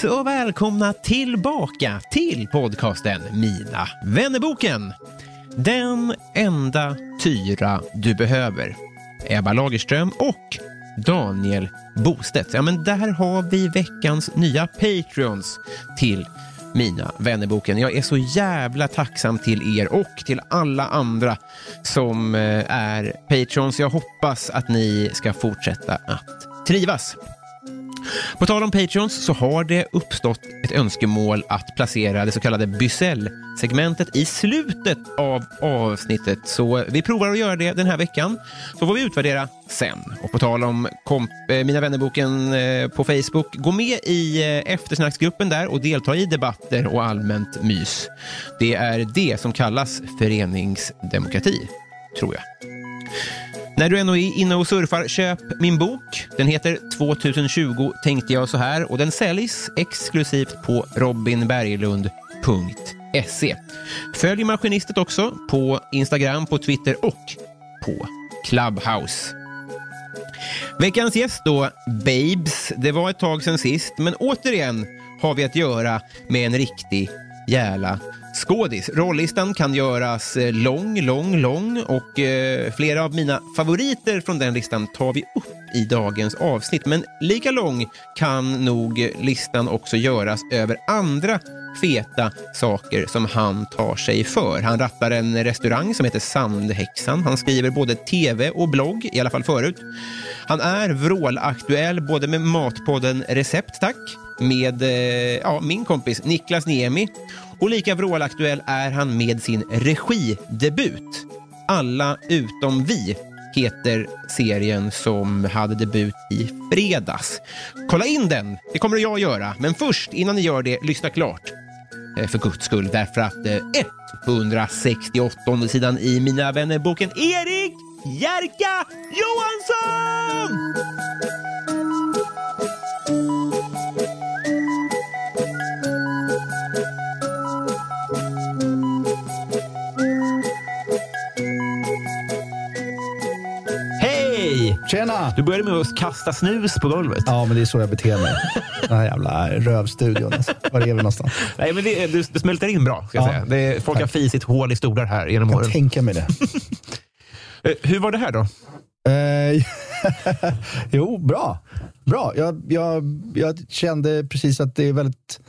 kids och välkomna tillbaka till podcasten Mina vännerboken. Den enda tyra du behöver. Ebba Lagerström och Daniel Bostedt. Ja, men där har vi veckans nya Patreons till Mina vännerboken. Jag är så jävla tacksam till er och till alla andra som eh, är Patreons. Jag hoppas att ni ska fortsätta att trivas. På tal om Patreons så har det uppstått ett önskemål att placera det så kallade Bysell-segmentet i slutet av avsnittet. Så vi provar att göra det den här veckan, så får vi utvärdera sen. Och på tal om komp eh, Mina vännerboken eh, på Facebook, gå med i eh, eftersnacksgruppen där och delta i debatter och allmänt mys. Det är det som kallas föreningsdemokrati, tror jag. När du ändå är inne och surfar, köp min bok. Den heter 2020 tänkte jag så här och den säljs exklusivt på robinberglund.se. Följ Maskinistet också på Instagram, på Twitter och på Clubhouse. Veckans gäst då, Babes. Det var ett tag sedan sist, men återigen har vi att göra med en riktig jävla skådis. Rollistan kan göras eh, lång, lång, lång och eh, flera av mina favoriter från den listan tar vi upp i dagens avsnitt. Men lika lång kan nog listan också göras över andra feta saker som han tar sig för. Han rattar en restaurang som heter Sandhäxan. Han skriver både tv och blogg, i alla fall förut. Han är vrålaktuell både med Matpodden Recept, tack, med eh, ja, min kompis Niklas Niemi och lika vrålaktuell är han med sin regidebut. Alla utom vi heter serien som hade debut i fredags. Kolla in den, det kommer jag göra. Men först, innan ni gör det, lyssna klart. Eh, för guds skull, därför att eh, 168 sidan i Mina vänner-boken Erik Jerka Johansson! Tjena! Du började med att kasta snus på golvet. Ja, men det är så jag beter mig. Den här jävla rövstudion. Alltså. Var är vi någonstans? Nej, men det, du, du smälter in bra. Ska jag Ja, säga. Det, folk har tack. fisit hål i stolar här genom Jag kan åren. tänka mig det. Eh, Hur var det här då? Eh, jo, bra. Bra. Jag, jag, jag kände precis att det är väldigt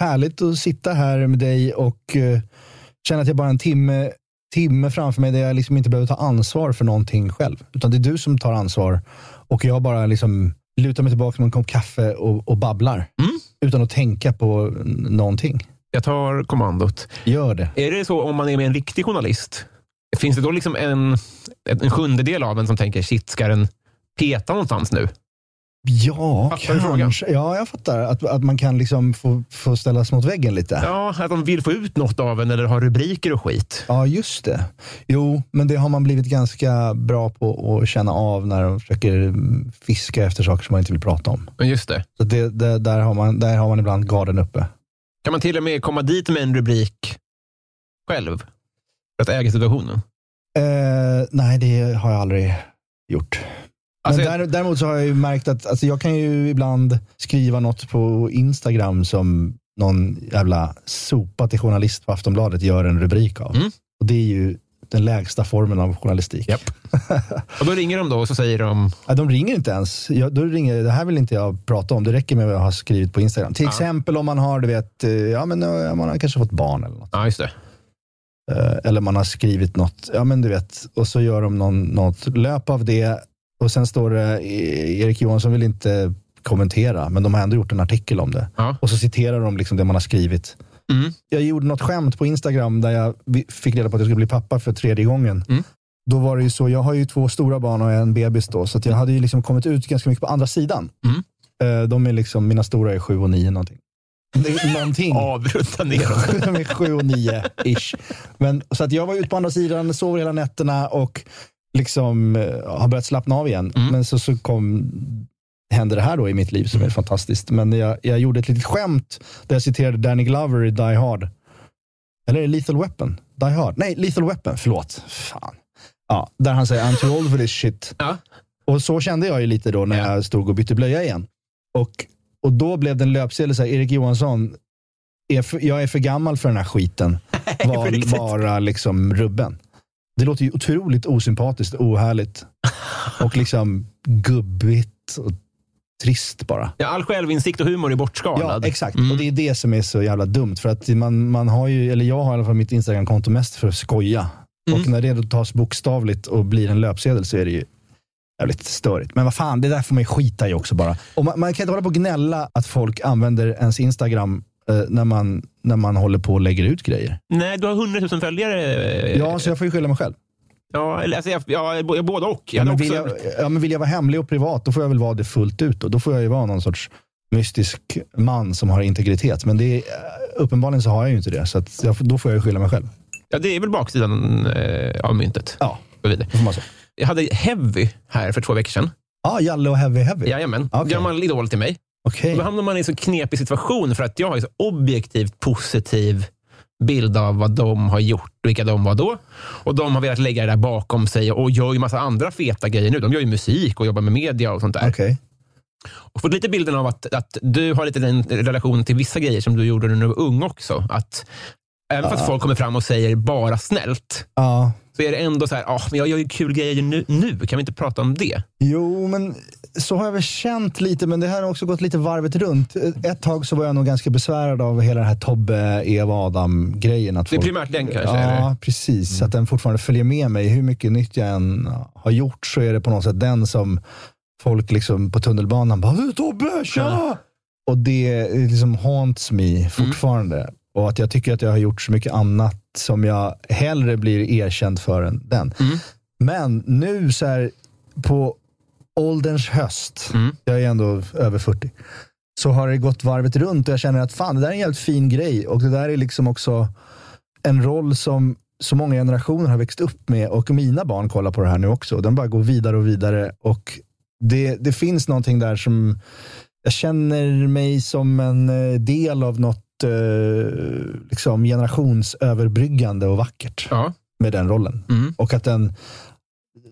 härligt att sitta här med dig och eh, känna att jag bara har en timme, timme framför mig där jag liksom inte behöver ta ansvar för någonting själv. Utan det är du som tar ansvar och jag bara liksom lutar mig tillbaka med en kopp kaffe och, och babblar. Utan att tänka på någonting. Jag tar kommandot. Gör det. Är det så om man är med en riktig journalist? Finns det då liksom en, en sjundedel av en som tänker, shit, ska den peta någonstans nu? Ja, Fattar kanske. Ja, jag fattar. Att, att man kan liksom få, få ställas mot väggen lite. Ja, att de vill få ut något av en eller ha rubriker och skit. Ja, just det. Jo, men det har man blivit ganska bra på att känna av när de försöker fiska efter saker som man inte vill prata om. Men just det. Så det, det, där, har man, där har man ibland garden uppe. Kan man till och med komma dit med en rubrik själv? För att äga situationen? Eh, nej, det har jag aldrig gjort. Alltså, där, däremot så har jag ju märkt att alltså jag kan ju ibland skriva något på Instagram som någon jävla sopa till journalist på Aftonbladet gör en rubrik av. Mm. Och det är ju den lägsta formen av journalistik. Japp. Och då ringer de då och så säger de, Ja, de ringer inte ens. Jag, då ringer, det här vill inte jag prata om. Det räcker med vad jag har skrivit på Instagram. Till exempel om man har, du vet, eh, ja, men, eh, man har kanske fått barn eller något. ja just det. Eh, Eller man har skrivit något, ja men du vet, och så gör de någon, något löp av det. Och sen står det, eh, Erik Johansson vill inte kommentera, men de har ändå gjort en artikel om det. Ja. Och så citerar de liksom det man har skrivit. Mm. Jag gjorde något skämt på Instagram där jag fick reda på att jag skulle bli pappa för tredje gången. Mm. Då var det ju så, jag har ju två stora barn och en bebis då, så jag hade ju liksom kommit ut ganska mycket på andra sidan. Mm. Eh, De är liksom, mina stora är sju och nio någonting. Någonting. Avrunda neråt. De är sju och nio ish. Men, så att jag var ute på andra sidan, sover hela nätterna och liksom eh, har börjat slappna av igen. Mm. Men så, så kom, hände det här då i mitt liv som är fantastiskt. Men jag, jag gjorde ett litet skämt där jag citerade Danny Glover i Die Hard. Eller är det Lethal Weapon? Die Hard? Nej, Lethal Weapon. Förlåt. Fan. Ja, där han säger I'm too old for this shit. Ja. Och så kände jag ju lite då när Ja. jag stod och bytte blöja igen. Och, och då blev det en löpsedel så här, Erik Johansson, är för, jag är för gammal för den här skiten. Var bara liksom rubben. Det låter ju otroligt osympatiskt och ohärligt. Och liksom gubbigt och trist bara. Ja, all självinsikt och humor är Ja, bortskalad. exakt. Mm. Och det är det som är så jävla dumt. För att man, man har ju, eller jag har i alla fall mitt Instagram-konto mest för att skoja. Mm. Och när det då tas bokstavligt och blir en löpsedel så är det ju jävligt störigt. Men vad fan, det där får man ju skita i också bara. Och man, man kan inte hålla på och gnälla att folk använder ens Instagram när, man, när man håller på och lägger ut grejer. Nej, du har 100 000 följare. eh, Ja, så jag får ju skylla mig själv. Ja, eller, alltså, jag, ja, både och. Jag Ja, men vill, också, jag, ja, men vill jag vara hemlig och privat, då får jag väl vara det fullt ut. Då, då får jag ju vara någon sorts mystisk man som har integritet. Men det är, uppenbarligen så har jag ju inte det, så jag, då får jag ju skylla mig själv. ja, det är väl baksidan eh, av myntet. Ja, det får man säga. Jag hade Heavy här för två veckor sedan. Ja, Jalle och Heavy Heavy. Jajamän. Okej. Gammal idol till mig. Och Då hamnar man i en så knepig situation för att jag har en så objektivt positiv bild av vad de har gjort och vilka de var då. Och De har velat lägga det där bakom sig och gör ju massa andra feta grejer nu. De gör ju musik och jobbar med media och sånt där. Okej. Och fått lite bilden av att, att du har lite den relation till vissa grejer som du gjorde när du var ung också. Att Även fast folk kommer fram och säger bara snällt, Ja. så är det ändå så här, ah, men jag gör ju kul grejer nu, nu. Kan vi inte prata om det? Jo, men så har jag väl känt lite, men det här har också gått lite varvet runt. Ett tag så var jag nog ganska besvärad av hela det här Tobbe, Eva, Adam-grejen. Det är folk- primärt den kanske, Ja, precis. Att den fortfarande följer med mig. Hur mycket nytt jag än har gjort så är det på något sätt den som folk liksom på tunnelbanan bara "Du, “Tobbe, tja!” Och det liksom haunts me fortfarande. Och att jag tycker att jag har gjort så mycket annat som jag hellre blir erkänd för än den. Mm. Men nu så här på ålderns höst, Mm. jag är ändå över 40, så har det gått varvet runt och jag känner att fan, det där är en jävligt fin grej. Och det där är liksom också en roll som så många generationer har växt upp med och mina barn kollar på det här nu också. Den bara går vidare och vidare. Och det, det finns någonting där som jag känner mig som en eh, del av något eh, liksom generationsöverbryggande och vackert Ja. med den rollen. Mm. Och att den,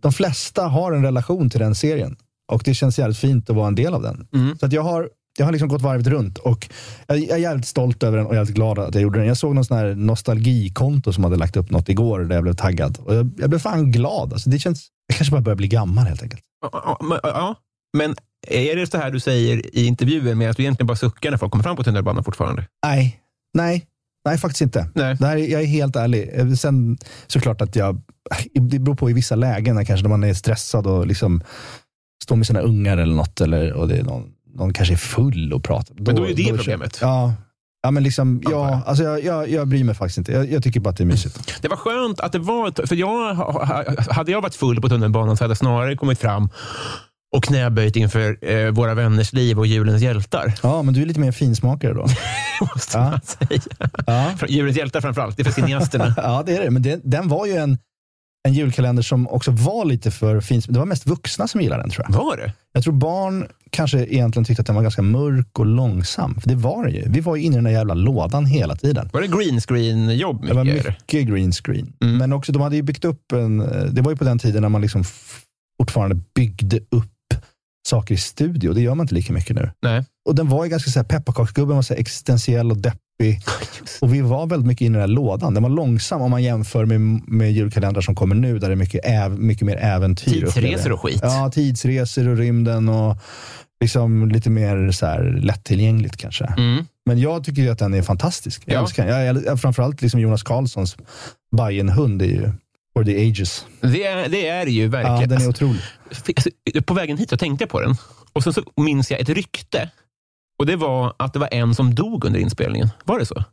de flesta har en relation till den serien. Och det känns jävligt fint att vara en del av den. Mm. Så att jag har, jag har liksom gått varvet runt och jag, är jävligt stolt över den och jävligt glad att jag gjorde den. Jag såg någon sån här nostalgikonto som hade lagt upp något igår där jag blev taggad. Och jag, jag blev fan glad. Alltså det känns, jag kanske bara börjar bli gammal helt enkelt. Ja, men- ja, men är det så här du säger i intervjuer med att du egentligen bara suckar när folk kommer fram på tunnelbanan fortfarande? Nej, nej, nej faktiskt inte. Nej. Är- jag är helt ärlig. Eh, Sen såklart att jag, det beror på i vissa lägen när kanske när man är stressad och liksom står med sina ungar eller något eller, och det är någon, någon kanske är full och pratar. Men då är ju det kör- problemet. Ja, ja men liksom, jag. ja, alltså jag, jag, jag bryr mig faktiskt inte. Jag, jag tycker bara att det är mysigt. Det var skönt att det var... ett- För jag, hade jag varit full på tunnelbanan så hade jag snarare kommit fram och knäböjt inför eh, våra vänners liv och julens hjältar. Ja, men du är lite mer finsmakare då. Måste Ja. man säga. Ja, Julens hjältar framförallt, det är för cineasterna. ja det är det. Men det, den var ju en, en julkalender som också var lite för fin. Det var mest vuxna som gillade den tror jag. Var det? Jag tror barn kanske egentligen tyckte att den var ganska mörk och långsam. För det var den ju. Vi var ju inne i den där jävla lådan hela tiden. Var det green screen-jobb? Det var mycket, eller? mycket green screen. Mm. Men också, de hade ju byggt upp en... Det var ju på den tiden när man liksom fortfarande byggde upp saker i studio. Det gör man inte lika mycket nu. Nej. Och den var ju ganska så pepparkaksgubben var så existentiell och deppig. Och vi var väldigt mycket inne i den här lådan. Den var långsam om man jämför med, med julkalendrar som kommer nu, där det är mycket, äv, mycket mer äventyr. Tidsresor och skit. Ja, tidsresor och rymden och liksom lite mer så här lättillgängligt kanske. Mm. Men jag tycker ju att den är fantastisk. Jag Ja. älskar den. Jag, jag, framförallt liksom Jonas Karlssons Bajen-hund är ju for the ages. Det, är, det är det ju verkligen. Ja, den är Alltså, otrolig. Alltså, På vägen hit så tänkte jag på den. Och sen så minns jag ett rykte. Och Det var att det var en som dog under inspelningen. Var det så?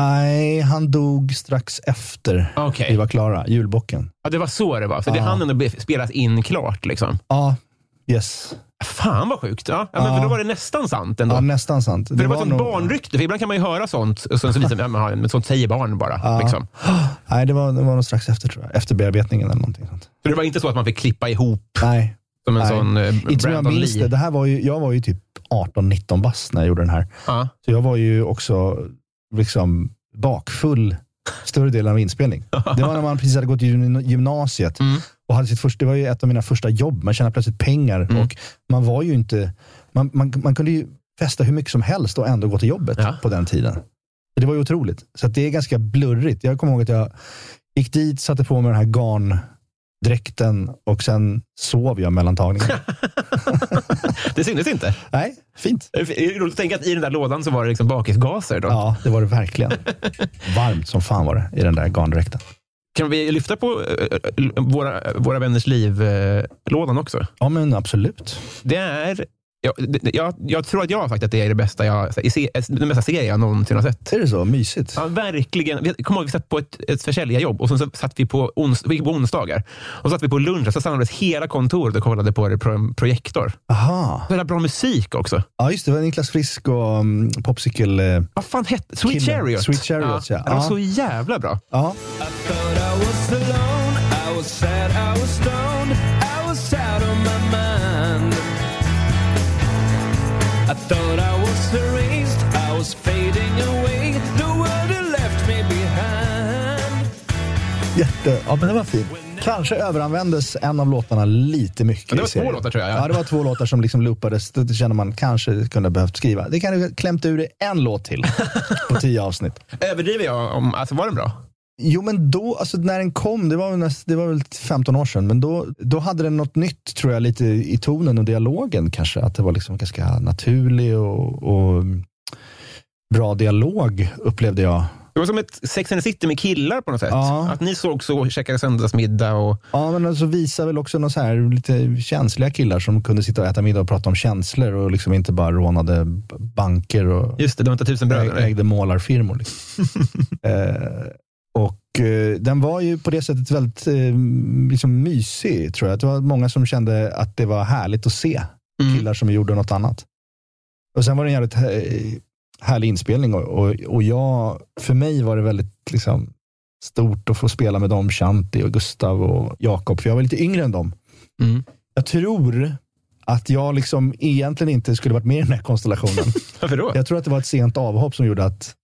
Nej, han dog strax efter Okej. vi var klara. Julbocken. Ja, det var så det var. Så det Ja. hann ändå spelas in klart. Liksom. Ja, yes. Fan vad sjukt. Ja, ja, men. För då var det nästan sant ändå. Ja, nästan sant. för det, var ett sånt nog- barnrykte. För ibland kan man ju höra sånt. Så visar man, ja, men sånt säger barn bara. Ja. Liksom. Nej, det var, det var nog strax efter tror jag. Efter bearbetningen eller någonting sånt. Så det var inte så att man fick klippa ihop Nej, som en Nej. sån eh, inte som jag minns det. det här var ju, jag var ju typ 18-19 bast när jag gjorde den här. Ja. Så jag var ju också liksom bakfull större delen av inspelning. Det var när man precis hade gått gymnasiet. Mm. Och hade sitt första, det var ju ett av mina första jobb. Man tjänade plötsligt pengar. Mm. Och man var ju inte... Man, man, man kunde ju festa hur mycket som helst och ändå gå till jobbet Ja. på den tiden. Så det var ju otroligt. Så det är ganska blurrigt. Jag kommer ihåg att jag gick dit, satte på mig den här garndräkten och sen sov jag mellan tagningarna. Det syntes inte. Nej, fint. Roligt att tänka att i den där lådan så var det liksom bakisgaser. Då. Ja, det var det verkligen. Varmt som fan var det i den där garndräkten. Kan vi lyfta på eh, eh, våra, våra vänners liv-lådan också? Ja, men absolut. Det är... Jag, jag, jag tror att jag har sagt att det är det bästa jag, i se- den bästa serien jag någonsin har sett. Är det så? Mysigt. Ja, verkligen. Vi- Kom ihåg, vi satt på ett, ett försäljarjobb och sen så satt vi på, ons, vi på onsdagar. Och så satt vi på lunch och så samlades hela kontoret och kollade på det på en projektor. Aha. Så bra musik också. Ja, just det. Det var Niklas Frisk och um, Popsicle. eh, Vad fan hette Sweet Killen. Chariot. Sweet Chariots, ja. Det var Ja. så jävla bra. Ja, I jätte. Ja, men det var fint. Kanske överanvändes en av låtarna lite mycket. Ja, det var serien. två låtar, tror jag, ja. Ja. det var två låtar som liksom loopades. Det känner man kanske kunde behövt skriva. Det kan du klämt ur dig en låt till på tio avsnitt. Överdriver jag? Om, alltså var den bra? Jo, men då, alltså när den kom, det var väl, näst, det var väl 15 år sedan, men då, då hade den något nytt tror jag, lite i tonen och dialogen kanske. Att det var liksom ganska naturlig och, och bra dialog upplevde jag. Det var som ett Sex and the City med killar på något sätt. Ja. Att ni såg så och käkade söndagsmiddag. Och, Ja, men alltså visar väl också några så här lite känsliga killar som kunde sitta och äta middag och prata om känslor och liksom inte bara rånade banker och just det, de var inte tusen bröder. äg- ägde målarfirmor. Liksom. eh, och eh, den var ju på det sättet väldigt eh, liksom mysig, tror jag. Det var många som kände att det var härligt att se Mm. killar som gjorde något annat. Och sen var det en jävligt eh, härlig inspelning och, och, och jag, för mig var det väldigt liksom, stort att få spela med dem, Shanti och Gustav och Jakob, för jag var lite yngre än dem. Mm. Jag tror att jag liksom egentligen inte skulle varit med i den här konstellationen. Varför då? jag tror att det var ett sent avhopp som gjorde att,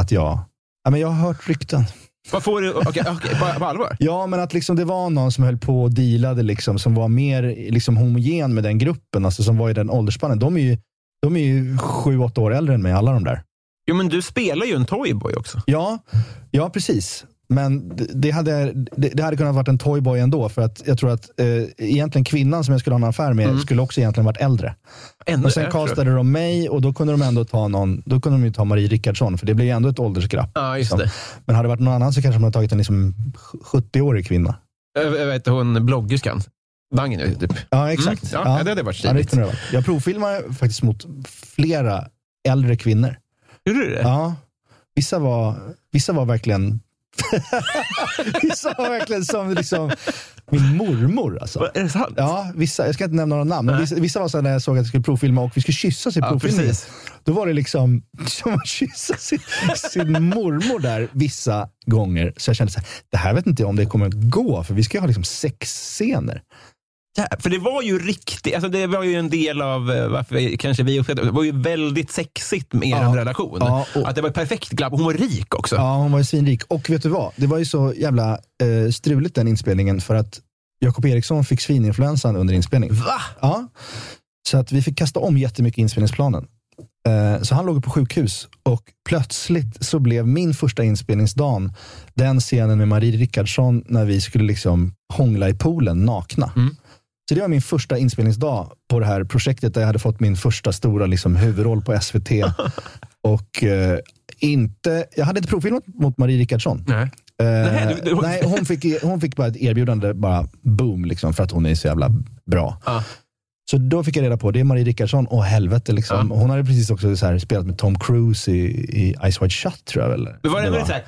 att jag... Ja, men jag har hört rykten. Vad får du? Okej, okej, på, på allvar? Ja, men att liksom det var någon som höll på och dealade, liksom, som var mer liksom, homogen med den gruppen, alltså, som var i den åldersspannen. De är ju, de är ju sju, åtta år äldre än mig, alla de där. Jo, men du spelar ju en Toyboy också. Ja, ja precis. Men det- hade, det, hade kunnat varit en toyboy ändå, för att jag tror att eh, egentligen kvinnan som jag skulle ha en affär med skulle också egentligen varit äldre. Ännu Och sen castade de mig och då kunde de ändå ta någon, då kunde de ju ta Marie Rickardsson, för det blev ju ändå ett åldersglapp. Ja, just liksom. det. Men hade det varit någon annan så kanske de hade tagit en liksom 70-årig kvinna. Jag, jag vet hon bloggerskan. Bangen ju, typ. Ja, exakt. Mm, ja, det hade varit ja, stiligt. det varit. Jag provfilmade faktiskt mot flera äldre kvinnor. Gjorde du det? Ja, vissa var, vissa var verkligen vissa var verkligen som liksom, min mormor. Alltså. Är det sant? Ja, vissa, jag ska inte nämna några namn, men vissa, vissa var så när jag såg att jag skulle provfilma och vi skulle kyssas i Ja, provfilmningen. precis. Då var det liksom som att kyssa sin, sin mormor där vissa gånger. Så jag kände så här, det här vet inte jag om det kommer att gå, för vi ska ju ha liksom sexscener. Ja, för det var ju riktigt, alltså det var ju en del av eh, varför vi- kanske vi uppskattade det. var ju väldigt sexigt med er Ja. relation. Ja, och- Att det var ett perfekt glapp. Hon var rik också. Ja, hon var ju svinrik. Och vet du vad? Det var ju så jävla eh, struligt den inspelningen för att Jakob Eriksson fick svininfluensan under inspelningen. Va? Ja. Så att vi fick kasta om jättemycket inspelningsplanen. Eh, Så han låg på sjukhus och plötsligt så blev min första inspelningsdag den scenen med Marie Rickardsson när vi skulle liksom hångla i poolen nakna. Så det var min första inspelningsdag på det här projektet där jag hade fått min första stora liksom, huvudroll på SVT. och eh, inte, jag hade inte provfilmat mot Marie Rickardsson. Nej. Eh, Nej, du- du- nej, hon, fick, hon fick bara ett erbjudande, bara boom, liksom, för att hon är så jävla bra. Ja. Så då fick jag reda på, det är Marie Rickardsson, och helvete. Liksom. Hon hade precis också så här, spelat med Tom Cruise i, i Ice White Shut, tror jag. Väl. Men var det väldigt såhär,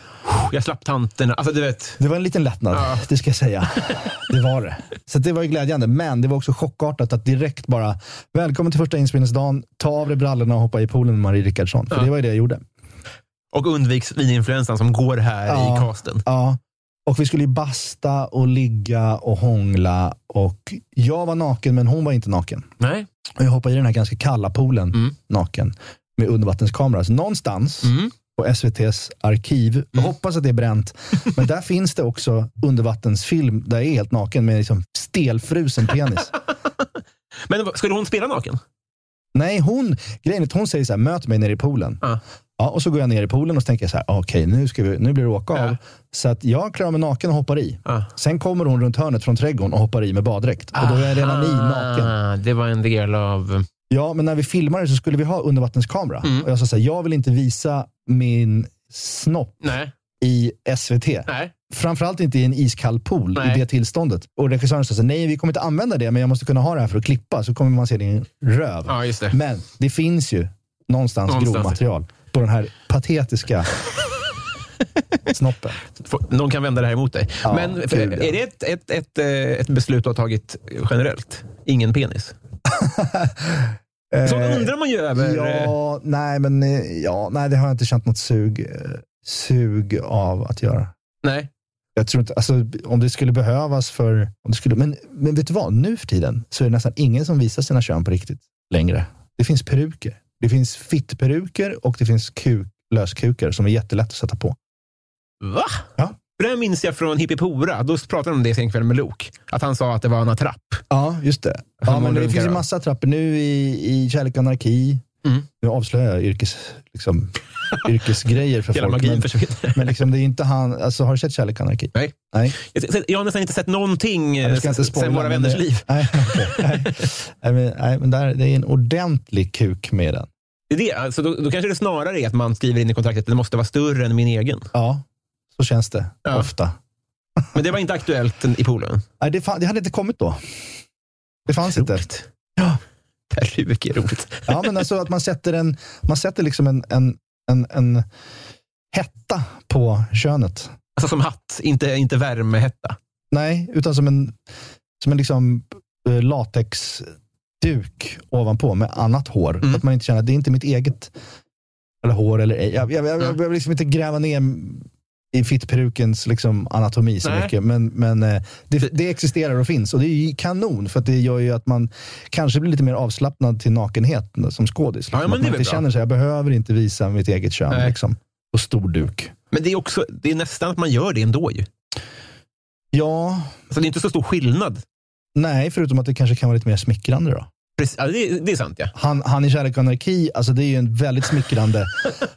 jag slapp tanterna. Alltså du vet. Det var en liten lättnad, Ja. det ska jag säga. Det var det. Så det var ju glädjande, men det var också chockartat att direkt bara, välkommen till första inspelningsdagen, ta av dig brallorna och hoppa i poolen med Marie Rickardsson. För det var ju det jag gjorde. Och undvik svininfluensan som går här Ja. i casten. Ja. Och vi skulle basta och ligga och hångla. Och jag var naken, men hon var inte naken. Nej. Och jag hoppade i den här ganska kalla poolen Mm. naken med undervattenskamera. Så någonstans Mm. på SVTs arkiv, jag hoppas att det är bränt, men där finns det också undervattensfilm där jag är helt naken med liksom stelfrusen penis. Men skulle hon spela naken? Nej, hon, grejen är att hon säger så här, möt mig nere i poolen. Ja. Ja, och så går jag ner i poolen och så tänker jag så här, okej nu, ska vi, nu blir det åka av. Ja. Så att jag klarar mig naken och hoppar i. Ja. Sen kommer hon runt hörnet från trädgården och hoppar i med baddräkt. Och då är jag redan i naken. Ah, Det var en del av... Ja, men när vi filmade så skulle vi ha undervattenskamera. Mm. Och jag sa så här, jag vill inte visa min snopp Nej. i SVT. Nej. Framförallt inte i en iskall pool Nej. i det tillståndet. Och regissören sa så nej vi kommer inte använda det, men jag måste kunna ha det här för att klippa, så kommer man se din röv. Ja, det. Men det finns ju någonstans, Någonstans. grovmaterial på den här patetiska snoppen. Någon kan vända det här emot dig. Ja, Men är det ett, ett, ett, eh, ett beslut du har tagit generellt? Ingen penis? Så Eh, undrar man ju över... eh, Ja, nej, men eh, ja, nej, det har jag inte känt något sug, eh, sug av att göra. Nej. Jag tror inte, alltså, om det skulle behövas för... Om det skulle, men, men vet du vad? Nu för tiden så är det nästan ingen som visar sina kön på riktigt längre. Det finns peruker. Det finns fittperuker och det finns kuk, löskukar som är jättelätt att sätta på. Va? Ja. Det här minns jag från Hippipora. Då pratade de om det en kväll med Luke. Att han sa att det var en attrapp. Ja, just det. Ja, men det runkar finns ju massa trappor nu i, i Kärlek och anarki. Mm. Nu avslöjar jag yrkes, liksom, yrkesgrejer för Hela folk. magin Men, försvinner. men liksom, det är inte han. Alltså, har du sett Kärlek och anarki? Nej. Nej. Jag, jag har nästan inte sett någonting Ja, eh, inte sen spoila, våra men vänners det- liv. Nej, okej. nej. nej, men, nej, men där, det är en ordentlig kuk med den. Det är det. Alltså, då, då kanske det snarare är att man skriver in i kontraktet att det måste vara större än min egen. Ja, så känns det Ja. ofta. Men det var inte aktuellt i poolen. Nej, det, det hade inte kommit då. Det fanns inte. Ja. Peruk är roligt. Ja, men alltså att man sätter, en, man sätter liksom en, en, en, en hetta på könet. Alltså som hatt, inte, inte värmehetta. Nej, utan som en, som en liksom eh, latexduk ovanpå med annat hår. Mm. Så att man inte känner att det är inte mitt eget eller hår. Eller, ej. jag, jag, jag, jag, jag vill liksom inte gräva ner i fittperukens liksom anatomi så Nej. mycket. Men, men eh, det, det existerar och finns och det är kanon för det gör ju att man kanske blir lite mer avslappnad till nakenhet som skådis. Ja, Liksom. men att det är man inte bra. känner sig, jag behöver inte visa mitt eget kön liksom, på stor duk. Men det är, också, det är nästan att man gör det ändå. Ju. Ja, Alltså, det är inte så stor skillnad. nej, förutom att det kanske kan vara lite mer smickrande då. Precis, ja, det, det är sant, ja. Han, han i Kärlek och anarki, alltså det är ju en väldigt smickrande...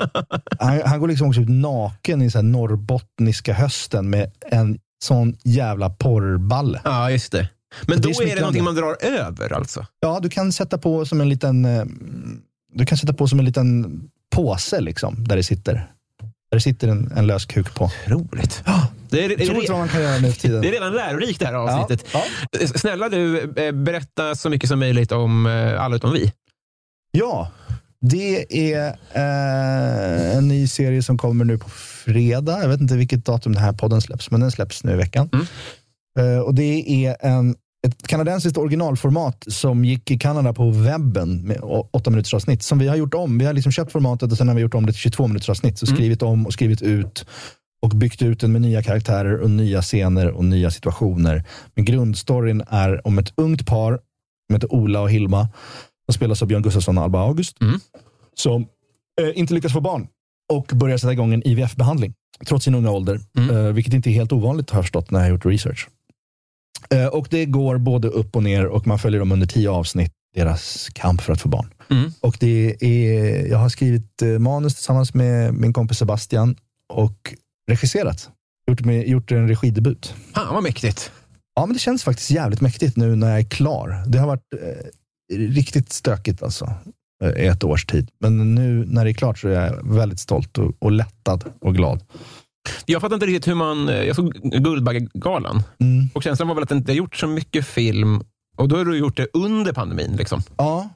han, han går liksom också ut naken i så här norrbottniska hösten med en sån jävla porrballe. Ja, just det. Men Det är då är, det smickrande. någonting man drar över alltså? Ja, du kan sätta på som en liten... eh, Du kan sätta på som en liten påse liksom, där det sitter. Där det sitter en, en lös kuk på. Roligt. Det är, tror inte man kan göra nu tiden. det är redan lärorikt det här Ja, avsnittet. ja. Snälla du, eh, berätta så mycket som möjligt om eh, Alla utom vi. Ja, det är eh, en ny serie som kommer nu på fredag. Jag vet inte vilket datum den här podden släpps, men den släpps nu i veckan. Mm. Eh, och det är en, ett kanadensiskt originalformat som gick i Kanada på webben med åtta minuters avsnitt som vi har gjort om. Vi har liksom köpt formatet och sen har vi gjort om det till 22 minuters avsnitt. Så Mm. skrivit om och skrivit ut och byggt ut den med nya karaktärer och nya scener och nya situationer. Men grundstoryn är om ett ungt par som heter Ola och Hilma som spelas av Björn Gustafsson och Alba August Mm. som eh, inte lyckas få barn och börjar sätta igång en IVF-behandling trots sin unga ålder. Mm. Eh, vilket inte är helt ovanligt har jag förstått när jag har gjort research. Eh, och det går både upp och ner och man följer dem under tio avsnitt, deras kamp för att få barn. Mm. Och det är, jag har skrivit eh, manus tillsammans med min kompis Sebastian och regisserat. Gjort, med, gjort en regidebut. Fan vad mäktigt. Ja, men det känns faktiskt jävligt mäktigt nu när jag är klar. Det har varit eh, riktigt stökigt alltså, eh, i ett års tid. Men nu när det är klart så är jag väldigt stolt och, och lättad och glad. Jag fattar inte riktigt hur man... Jag såg Guldbaggegalan Mm. och känslan var väl att det inte har gjort så mycket film och då har du gjort det under pandemin. Liksom. Ja,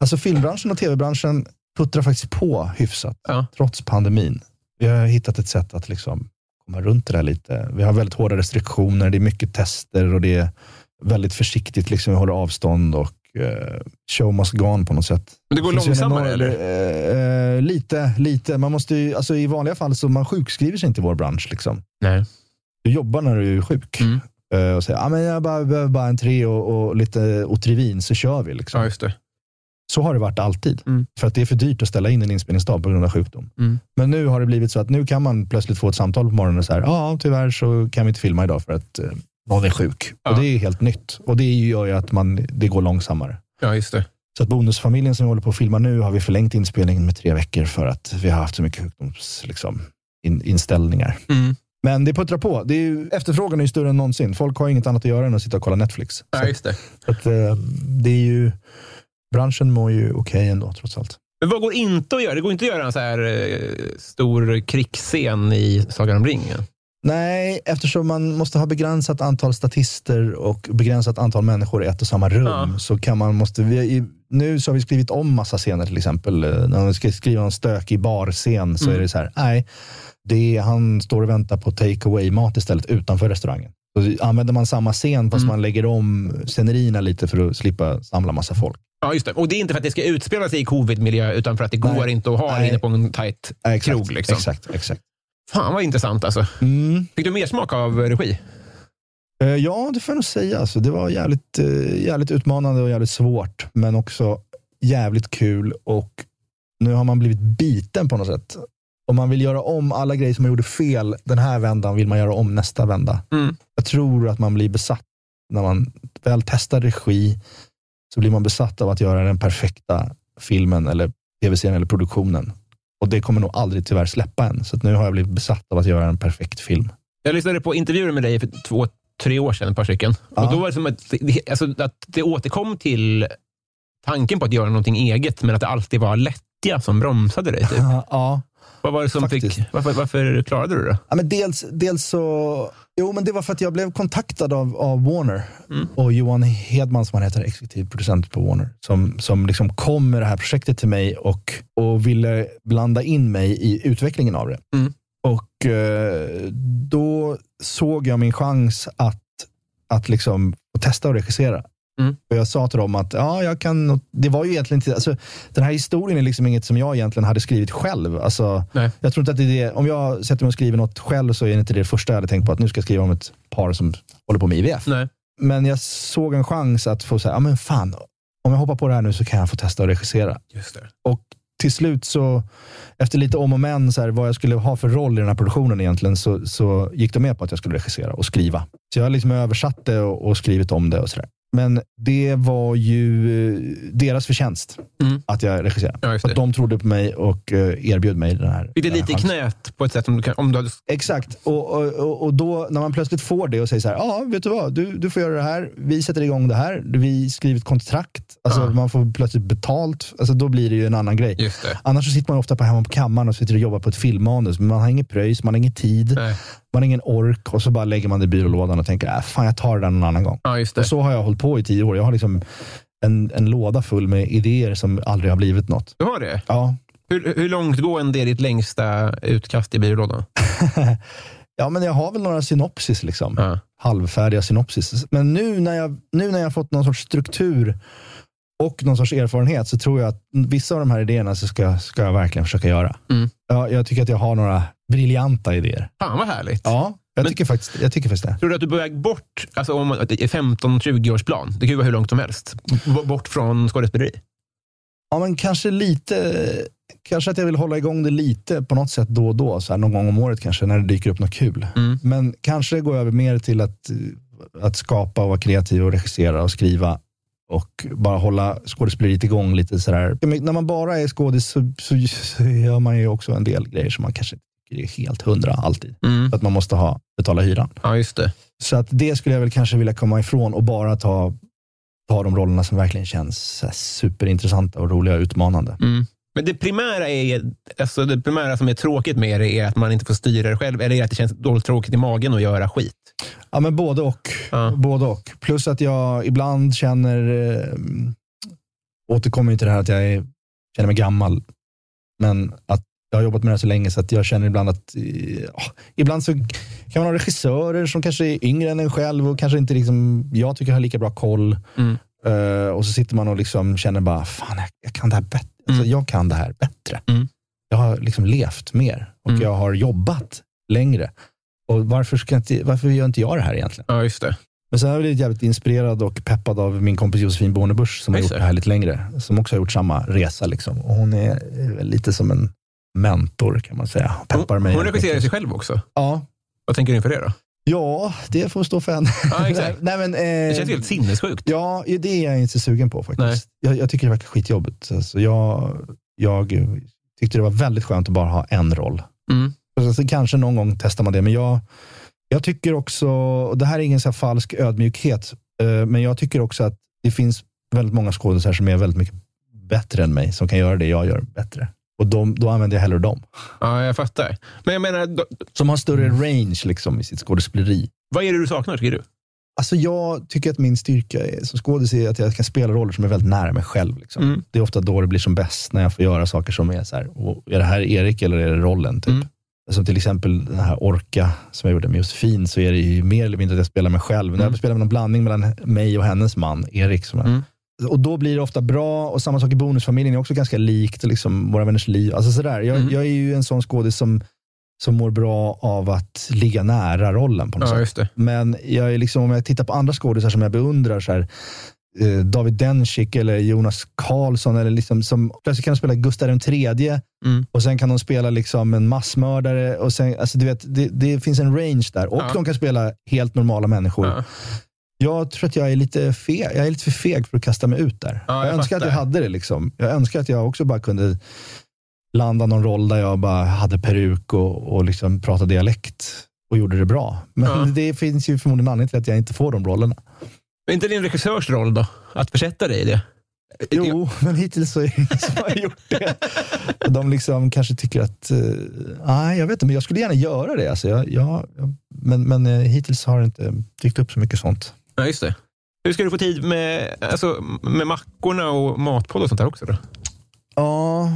alltså filmbranschen och tv-branschen puttrar faktiskt på hyfsat, Ja. trots pandemin. Vi har hittat ett sätt att liksom komma runt det där lite. Vi har väldigt hårda restriktioner, det är mycket tester och det är väldigt försiktigt. Liksom, vi håller avstånd och eh, show must go on på något sätt. Men det går finns långsammare, enorm- eller? Eh, lite, lite. Man måste ju, alltså, I vanliga fall så man sjukskriver sig inte i vår bransch. Liksom. Nej. Du jobbar när du är sjuk. Mm. Eh, och säger ah, men jag bara, behöver bara en tre och, och lite Otrivin så kör vi. Liksom. Ja, just det. Så har det varit alltid. Mm. För att det är för dyrt att ställa in en inspelningsdag på grund av sjukdom. Mm. Men nu har det blivit så att nu kan man plötsligt få ett samtal på morgonen och säga, ja tyvärr så kan vi inte filma idag för att eh, någon är sjuk. Ja. Och det är helt nytt. Och det gör ju att man, det går långsammare. Ja, just det. Så att Bonusfamiljen som vi håller på att filma nu har vi förlängt inspelningen med tre veckor för att vi har haft så mycket sjukdoms, liksom, in, inställningar. Mm. Men det puttrar på. Det är ju, efterfrågan är ju större än någonsin. Folk har inget annat att göra än att sitta och kolla Netflix. Ja, just det. Så att, eh, det är ju, branschen mår ju okej ändå trots allt. Men vad går inte att göra? Det går inte att göra en så här eh, stor krigsscen i Sagan om ringen. Nej, eftersom man måste ha begränsat antal statister och begränsat antal människor i ett och samma rum Ja. så kan man måste, vi, nu så har vi skrivit om massa scener till exempel. Eh, När man ska skriva en stökig barscen så Mm. är det så här, nej, det är, han står och väntar på take away mat istället utanför restaurangen. Så använder man samma scen fast Mm. man lägger om scenerierna lite för att slippa samla massa folk. Ja, just det. Och det är inte för att det ska utspela sig i covid-miljö, utan för att det Nej. går inte att ha det Nej. inne på en tajt Ja, exakt, krog. Liksom. Exakt, exakt. Fan vad intressant alltså. Mm. Fick du mer smak av regi? Eh, Ja, det får jag nog säga. Alltså, det var jävligt, eh, jävligt utmanande och jävligt svårt, men också jävligt kul. Och nu har man blivit biten på något sätt. Om man vill göra om alla grejer som man gjorde fel den här vändan, vill man göra om nästa vända. Mm. Jag tror att man blir besatt när man väl testar regi, så blir man besatt av att göra den perfekta filmen eller tv-serien eller produktionen. Och det kommer nog aldrig tyvärr släppa än. Så nu har jag blivit besatt av att göra en perfekt film. Jag lyssnade på intervjuer med dig för två, tre år sedan, ett par stycken. Ja. Och då var det som att alltså, att det återkom till tanken på att göra någonting eget, men att det alltid var lättja som bromsade dig. Typ. ja. Vad var det som Faktiskt. fick... Varför, varför klarade du det? Ja, men dels, dels så... Jo, men det var för att jag blev kontaktad av, av Warner Mm. och Johan Hedman som han heter, exekutiv producent på Warner, som, som liksom kom med det här projektet till mig och, och ville blanda in mig i utvecklingen av det. Mm. Och eh, då såg jag min chans att, att liksom testa och regissera. Mm. Och jag sa till dem att ja, jag kan, det var ju egentligen inte, alltså, den här historien är liksom inget som jag egentligen hade skrivit själv. Alltså, Nej. jag tror inte att det är det, om jag sätter mig och skriver något själv så är det inte det första jag hade tänkt på, att nu ska jag skriva om ett par som håller på med IVF. Nej. Men jag såg en chans att få säga, ja men fan, om jag hoppar på det här nu så kan jag få testa att regissera. Just det. Och till slut så, efter lite om och men, så här, vad jag skulle ha för roll i den här produktionen egentligen, så, så gick de med på att jag skulle regissera och skriva. Så jag liksom översatt det och, och skrivit om det och sådär. Men det var ju eh, deras förtjänst Mm. att jag regisserade. Ja, För att de trodde på mig och eh, erbjöd mig den här. Fick det här lite chansen. knät på ett sätt om du, kan, om du hade... Exakt. Och, och, och, då när man plötsligt får det och säger så här, ja vet du vad, du, du får göra det här, vi sätter igång det här, vi skriver ett kontrakt, alltså Ja. man får plötsligt betalt, alltså då blir det ju en annan grej. Annars så sitter man ofta på hemma på kammaren och sitter och jobbar på ett filmmanus, men man har ingen pröjs, man har ingen tid, Nej. man har ingen ork och så bara lägger man det i byrålådan och tänker, äh, fan jag tar det där någon annan gång. Ja. Och så har jag hållit på i tio år. Jag har liksom en, en låda full med idéer som aldrig har blivit något. Du har det? Ja, Hur, hur långt gående är ditt längsta utkast i byrålådan? ja men jag har väl några synopsis liksom. Ja. halvfärdiga synopsis. Men nu när jag, nu när jag fått någon sorts struktur och någon sorts erfarenhet så tror jag att vissa av de här idéerna så ska, ska jag verkligen försöka göra. Mm. Ja, jag tycker att jag har några briljanta idéer. Fan vad härligt. Ja, jag, Men- tycker, faktiskt, jag tycker faktiskt det. Tror du att du är på väg bort, alltså om det är 15-20 års plan, det kan ju vara hur långt som helst, bort från skådespeleri? Ja, men kanske lite, kanske att jag vill hålla igång det lite på något sätt då och då, så här någon gång om året kanske, när det dyker upp något kul. Mm. Men kanske gå över mer till att att skapa och vara kreativ och regissera och skriva och bara hålla skådespeleriet igång lite sådär. Men När man bara är skådis så, så, så gör man ju också en del grejer som man kanske är helt hundra alltid. Mm. För att man måste ha, betala hyran. Ja, just det. Så att det skulle jag väl kanske vilja komma ifrån och bara ta, ta de rollerna som verkligen känns superintressanta och roliga och utmanande. Mm. Men det primära, är, alltså det primära som är tråkigt med det är att man inte får styra det själv, eller att det känns dåligt tråkigt i magen att göra skit. Ja, men både och. Ja. Både och. Plus att jag ibland känner, eh, återkommer ju till det här att jag är, känner mig gammal. Men att jag har jobbat med det här så länge så att jag känner ibland att, eh, ja, ibland så kan man ha regissörer som kanske är yngre än en själv och kanske inte liksom, jag tycker har lika bra koll. Mm. Eh, och så sitter man och liksom känner bara, fan jag, jag kan det här bättre. Alltså, jag kan det här bättre. Mm. Jag har liksom levt mer och Mm. jag har jobbat längre. Och varför, ska jag inte, varför gör inte jag det här egentligen? Ja, just det. Men sen har jag blivit jävligt inspirerad och peppad av min kompis Josefin Bornebusch som har gjort det. här lite längre. Som också har gjort samma resa. Liksom. Och hon är lite som en mentor kan man säga. Peppar Hon, mig. hon regisserar sig själv också. Ja. Vad tänker du inför det då? ja, det får stå för henne. Ja, exakt. Nej, men, eh, Det känns helt sinnessjukt. Ja, det är jag inte sugen på faktiskt. Jag, jag tycker det verkar skitjobbigt. Alltså, jag, jag tyckte det var väldigt skönt att bara ha en roll. Mm. Alltså, kanske någon gång testar man det, men jag, jag tycker också, och det här är ingen så falsk ödmjukhet, eh, men jag tycker också att det finns väldigt många skådespelare som är väldigt mycket bättre än mig, som kan göra det jag gör bättre. Och de, då använder jag hellre dem. Ja, jag fattar. Men jag menar, då, Som har större range liksom, i sitt skådespeleri. vad är det du saknar, tycker du? Alltså jag tycker att min styrka är, som skådis är att jag kan spela roller som är väldigt nära mig själv. Liksom. Mm. Det är ofta då det blir som bäst, när jag får göra saker som är så här, "Åh, är det här Erik eller är det rollen? Typ. Mm. Som till exempel den här Orka som jag gjorde med Josefin, så är det ju mer eller mindre att jag spelar mig själv. När Mm. jag spelar med någon blandning mellan mig och hennes man, Erik. Som Mm. Och då blir det ofta bra, och samma sak i Bonusfamiljen är också ganska likt liksom, Våra vänners liv. Alltså sådär. Jag, Mm. jag är ju en sån skådis som, som mår bra av att ligga nära rollen på något Ja, sätt. Men jag är liksom, om jag tittar på andra skådisar som jag beundrar, så här, eh, David Dencik eller Jonas Karlsson, eller liksom, som plötsligt kan de spela Gustav III Mm. och sen kan de spela liksom en massmördare. Och sen, alltså, du vet, det, det finns en range där. Och Ja. de kan spela helt normala människor. Ja. Jag tror att jag är lite feg. Jag är lite för feg för att kasta mig ut där. Ja, jag, jag önskar att jag hade det. Liksom. Jag önskar att jag också bara kunde landa någon roll där jag bara hade peruk och, och liksom pratade dialekt och gjorde det bra. Men Ja. det finns ju förmodligen anledning till att jag inte får de rollerna. Men inte din regissörs roll då? Att försätta dig i det? Jo, men hittills så är det ingen som har gjort det. De liksom kanske tycker att, eh, nej jag vet inte, men jag skulle gärna göra det. Alltså jag, jag, jag- men, men eh, hittills har det inte dykt upp så mycket sånt. Ja, just det. Hur ska du få tid med, alltså, med mackorna och matpodd och sånt där också? Då? Ja,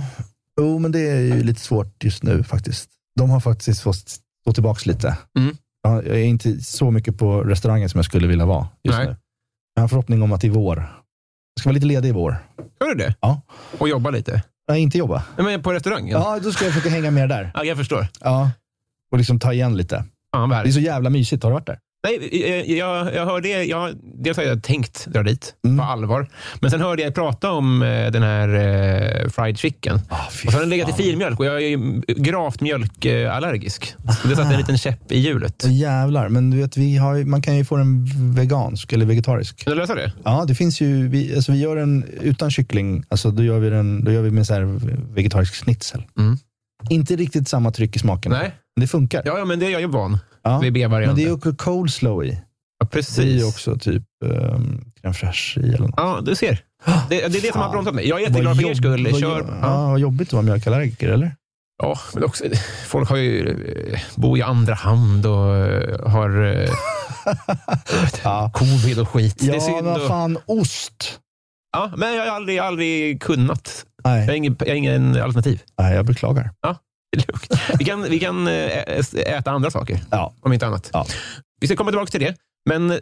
jo, men det är ju lite svårt just nu faktiskt. De har faktiskt fått stå tillbaka lite. Mm. Ja, Jag är inte så mycket på restaurangen som jag skulle vilja vara just Nej. nu. Jag har en förhoppning om att i vår, jag ska vara lite ledig i vår. Gör du det? Ja. Och jobba lite? Nej, inte jobba. Nej, men på restaurangen? Ja, då ska jag försöka hänga med där. Ja, jag förstår. Ja. Och liksom ta igen lite. Ja, Det är så jävla mysigt. Har du varit där? Nej, eh, jag, jag hörde, jag, dels har jag tänkt dra dit Mm. på allvar, men sen hörde jag prata om eh, den här eh, fried chicken. Fy och så har den legat i filmjölk och jag är ju gravt mjölkallergisk. Så det satte en liten käpp i hjulet. Åh, jävlar, men du vet, vi har, man kan ju få den vegansk eller vegetarisk. Kan du lösa det? Ja, det finns ju, vi, alltså vi gör den utan kyckling, alltså då gör vi den då gör vi med så här vegetarisk schnitzel. Mm. Inte riktigt samma tryck i smaken. Nej. Men det funkar. Ja, ja, men det är jag ju van Ja. vid Men det är ju också coleslaw i. ja, Det är precis. ju också typ um, crème fraîche i eller något. Ja, du ser. Det, det är det som har bromsat mig. Jag är jätteglad för er skull. vad, Kör. ja. Ja. vad jobbigt att vara mjölkallergiker, eller? Ja, men också, folk har ju, eh, bor i andra hand och eh, har eh, Ja. covid och skit. det är Ja, synd. vad fan, ost. ja, men jag har aldrig, aldrig kunnat. Jag har Nej, ingen, jag har ingen alternativ. nej jag beklagar. Är lugnt. Vi kan, vi kan eh, äta andra saker, Ja. om inte annat. Ja. Vi ska komma tillbaka till det. Men eh,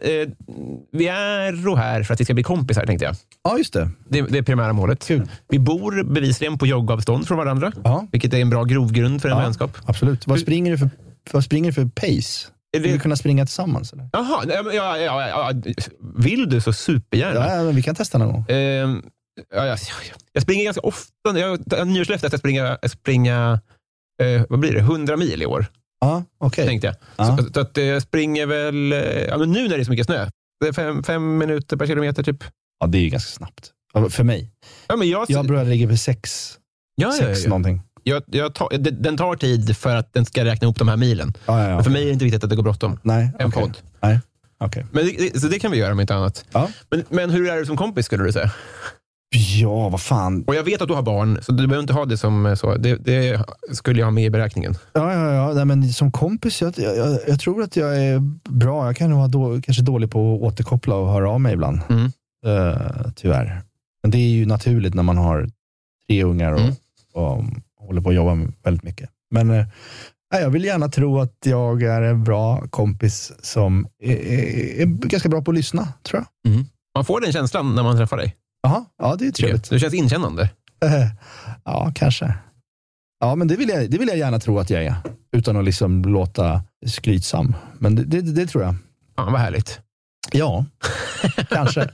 vi är här för att vi ska bli kompisar, tänkte jag. Ja, just det. Det, det är primära målet. Kul. Vi bor bevisligen på joggavstånd från varandra, Ja, vilket är en bra grogrund för en Ja. vänskap. absolut. Vad springer du för, vad springer du för pace? Vill vi det, kunna springa tillsammans? Eller? jaha, ja, ja, ja, ja, vill du så supergärna. Ja, vi kan testa någon gång. Ehm, ja, jag, jag springer ganska ofta. Jag har nyårslöfte att jag springer, jag springer eh, vad blir det, 100 mil i år. Ja, okej. tänkte jag. Ja. Så, så att det springer väl, eh, ja, men nu när det är så mycket snö, det är fem, fem minuter per kilometer typ. Ja, det är ju ganska snabbt. Ja, För mig. Ja, men jag, Jag brukar ligga på sex, ja, ja, sex ja, ja. någonting. Jag, jag tar, den tar tid för att den ska räkna ihop de här milen. Ja, ja, ja. Men för mig är det inte viktigt att det går bråttom. Nej, En okej. podd. Nej, okej. Men det, så det kan vi göra om inte annat. Ja. Men, men hur är du som kompis skulle du säga? Ja, vad fan. Och jag vet att du har barn, så du behöver inte ha det som eh, så. Det, det skulle jag ha med i beräkningen. Ja, ja, ja. Nej, men som kompis, jag, jag, jag tror att jag är bra. Jag kan nog vara då, kanske dålig på att återkoppla och höra av mig ibland. Mm. Eh, tyvärr. Men det är ju naturligt när man har tre ungar och, Mm. och håller på att jobba väldigt mycket. Men nej, jag vill gärna tro att jag är en bra kompis som är, är, är ganska bra på att lyssna, tror jag. Man får den känslan när man träffar dig. Jaha, ja det är trevligt. Du känns inkännande. Eh, ja, kanske. Ja, men det vill, jag, det vill jag gärna tro att jag är. Utan att liksom låta skrytsam. Men det, det, det tror jag. Fan vad härligt. Ja, kanske.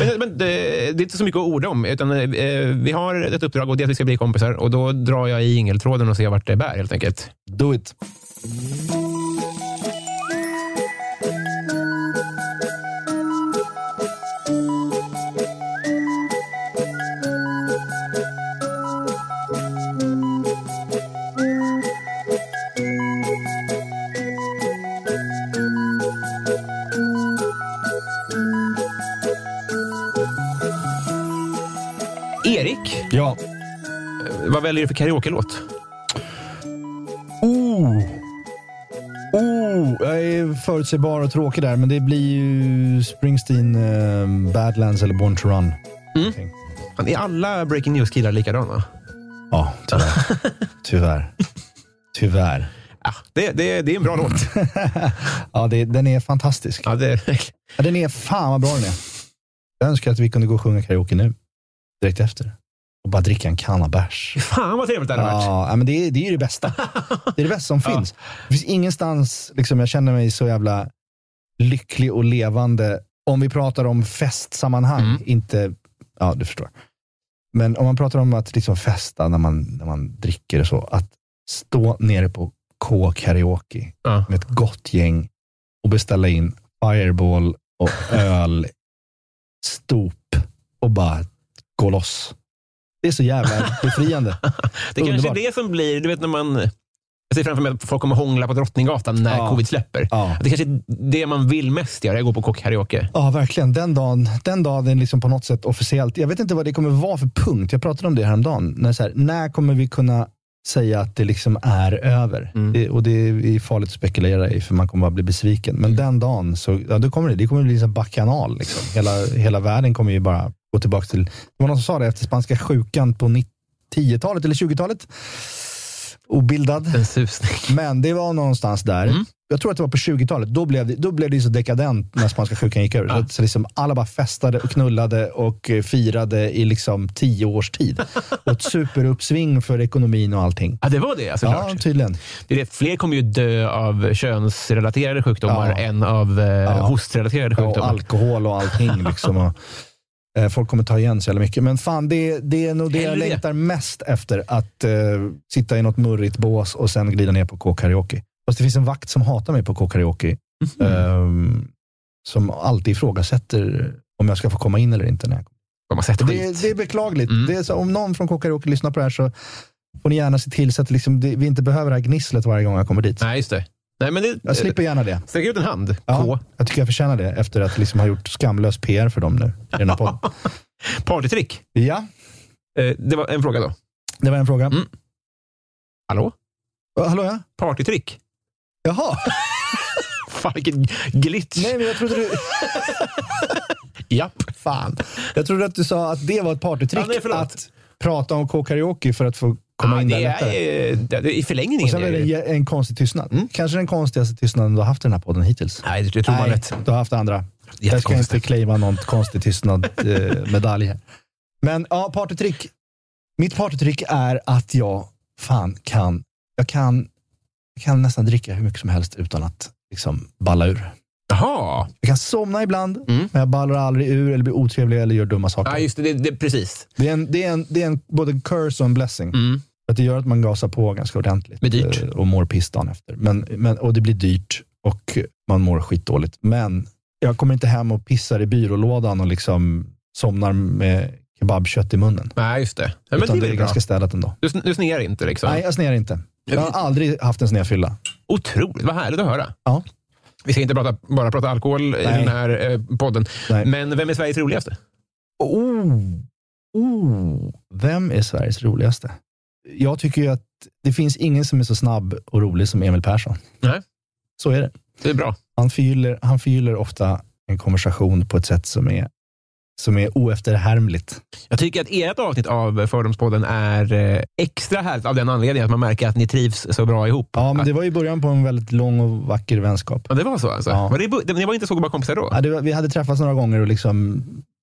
Men, men det, det är inte så mycket att orda om. Utan, eh, vi har ett uppdrag och det är att vi ska bli kompisar. Och då drar jag i ingeltråden och ser vart det bär helt enkelt. Do it. Väljer du för karaoke-låt? Oh. Oh, jag är förutsägbar och tråkig där, men det blir ju Springsteen, eh, Badlands eller Born to Run. Fan, Är alla Breaking News-killar likadana? Ja, tyvärr. tyvärr. Tyvärr. Ja, det, det, det är en bra låt. Ja, det, den är fantastisk. Ja, det, Ja, den är fan vad bra den är. Jag önskar att vi kunde gå och sjunga karaoke nu. Direkt efter. Och bara dricka en kanna bärs. fan vad trevligt det hade varit. Ja, men det, är, det är det bästa. Det är det bästa som finns. Det finns ingenstans, liksom, jag känner mig så jävla lycklig och levande. Om vi pratar om festsammanhang, Mm. inte, ja du förstår. Men om man pratar om att liksom festa när man, när man dricker och så, att stå nere på K-karaoke Ja. med ett gott gäng och beställa in fireball och öl, stop och bara gå loss. Det är så jävla befriande. Det kanske Underbart. är det som blir, du vet när man... Jag ser framför mig att folk kommer hångla på Drottninggatan när Ja. covid släpper. Ja. Det kanske är det man vill mest göra, är gå på karaoke. Ja, verkligen. Den dagen, den dagen liksom på något sätt officiellt. Jag vet inte vad det kommer vara för punkt. Jag pratade om det häromdagen. När, så här, när kommer vi kunna säga att det liksom är över? Mm. Det, och det är farligt att spekulera i, för man kommer bara bli besviken. Men den dagen, så, ja, då kommer det, det kommer bli en bacchanal. Liksom. Hela, hela världen kommer ju bara gå tillbaka till... Det var någon som sa det efter spanska sjukan på 10-talet eller 20-talet. Obildad. Men det var någonstans där. Mm. Jag tror att det var på 20-talet. Då blev det, då blev det så dekadent när spanska sjukan gick över. Så, att, så liksom alla bara festade och knullade och eh, firade i liksom tio års tid. Och ett superuppsving för ekonomin och allting. Ja, det var det alltså, Ja, tydligen. Det är det. Fler kommer ju dö av könsrelaterade sjukdomar Ja. än av eh, Ja. hostrelaterade Ja, och sjukdomar. alkohol och allting. Liksom. Eh, folk kommer ta igen så jävla mycket. Men fan, det, det är nog det jag Hellre det. längtar mest efter. Att eh, sitta i något murrigt bås och sen glida ner på K-karaoke. Fast det finns en vakt som hatar mig på K-karaoke. Mhm. Ehm, som alltid ifrågasätter om jag ska få komma in eller inte. När jag det, det är beklagligt. Mm. Det är så, om någon från K-karaoke lyssnar på det här så får ni gärna se till så att liksom, det, vi inte behöver det här gnisslet varje gång jag kommer dit. Nej, just det. Nej, men det Jag slipper gärna det. Sträck ut en hand. Ja, K. jag tycker jag förtjänar det efter att liksom ha gjort skamlös PR för dem nu i den här podden. Partytrick. Ja, Eh, det var en fråga då. det var en fråga. Mm. Hallå? Uh, hallå ja? Partytrick? Jaha. Fan, vilken glitch. Nej, men jag trodde du... Japp. Fan. Jag trodde att du sa att det var ett partytrick. Ja, nej, att prata om K-karaoke för att få komma Ja, in där det är, det är, I förlängningen Och sen är det... det en konstig tystnad. Mm. Kanske den konstigaste tystnaden du har haft i den här podden hittills. Nej, det tror man rätt. du har haft andra. Jag ska inte claima någon konstig tystnad-medalj här. Men ja, partytrick. Mitt partytrick är att jag fan kan, jag kan, jag kan nästan dricka hur mycket som helst utan att liksom balla ur. Jaha. Jag kan somna ibland, Mm. men jag ballar aldrig ur eller blir otrevlig eller gör dumma saker. Ja, just det. det, det precis. Det är, en, det, är en, det är en både en curse och en blessing. Mm. Att det gör att man gasar på ganska ordentligt. Det blir dyrt. eh, Och mår piss dagen efter. Men, men, och det blir dyrt och man mår skitdåligt. Men jag kommer inte hem och pissar i byrålådan och liksom somnar med kebabkött i munnen. Nej, just det. Ja, men Utan det det är är väl bra. ganska städat ändå. Du, du snear inte liksom? Nej, jag snear inte. Jag har aldrig haft en snedfylla. Otroligt, vad härligt att höra. Ja. Vi ska inte prata, bara prata alkohol i Nej. den här eh, podden. Nej. Men vem är Sveriges roligaste? Oh, oh, vem är Sveriges roligaste? Jag tycker ju att det finns ingen som är så snabb och rolig som Emil Persson. Nej. Så är det. Det är bra. Han förgyller, han förgyller ofta en konversation på ett sätt som är, som är oefterhärmligt. Jag tycker att ert avsnitt av Fördomspodden är eh, extra härligt av den anledningen att man märker att ni trivs så bra ihop. Ja, men det var ju början på en väldigt lång och vacker vänskap. Ja, det var så alltså? Ja. Var det, ni var inte så goda kompisar då? Ja, var, vi hade träffats några gånger och liksom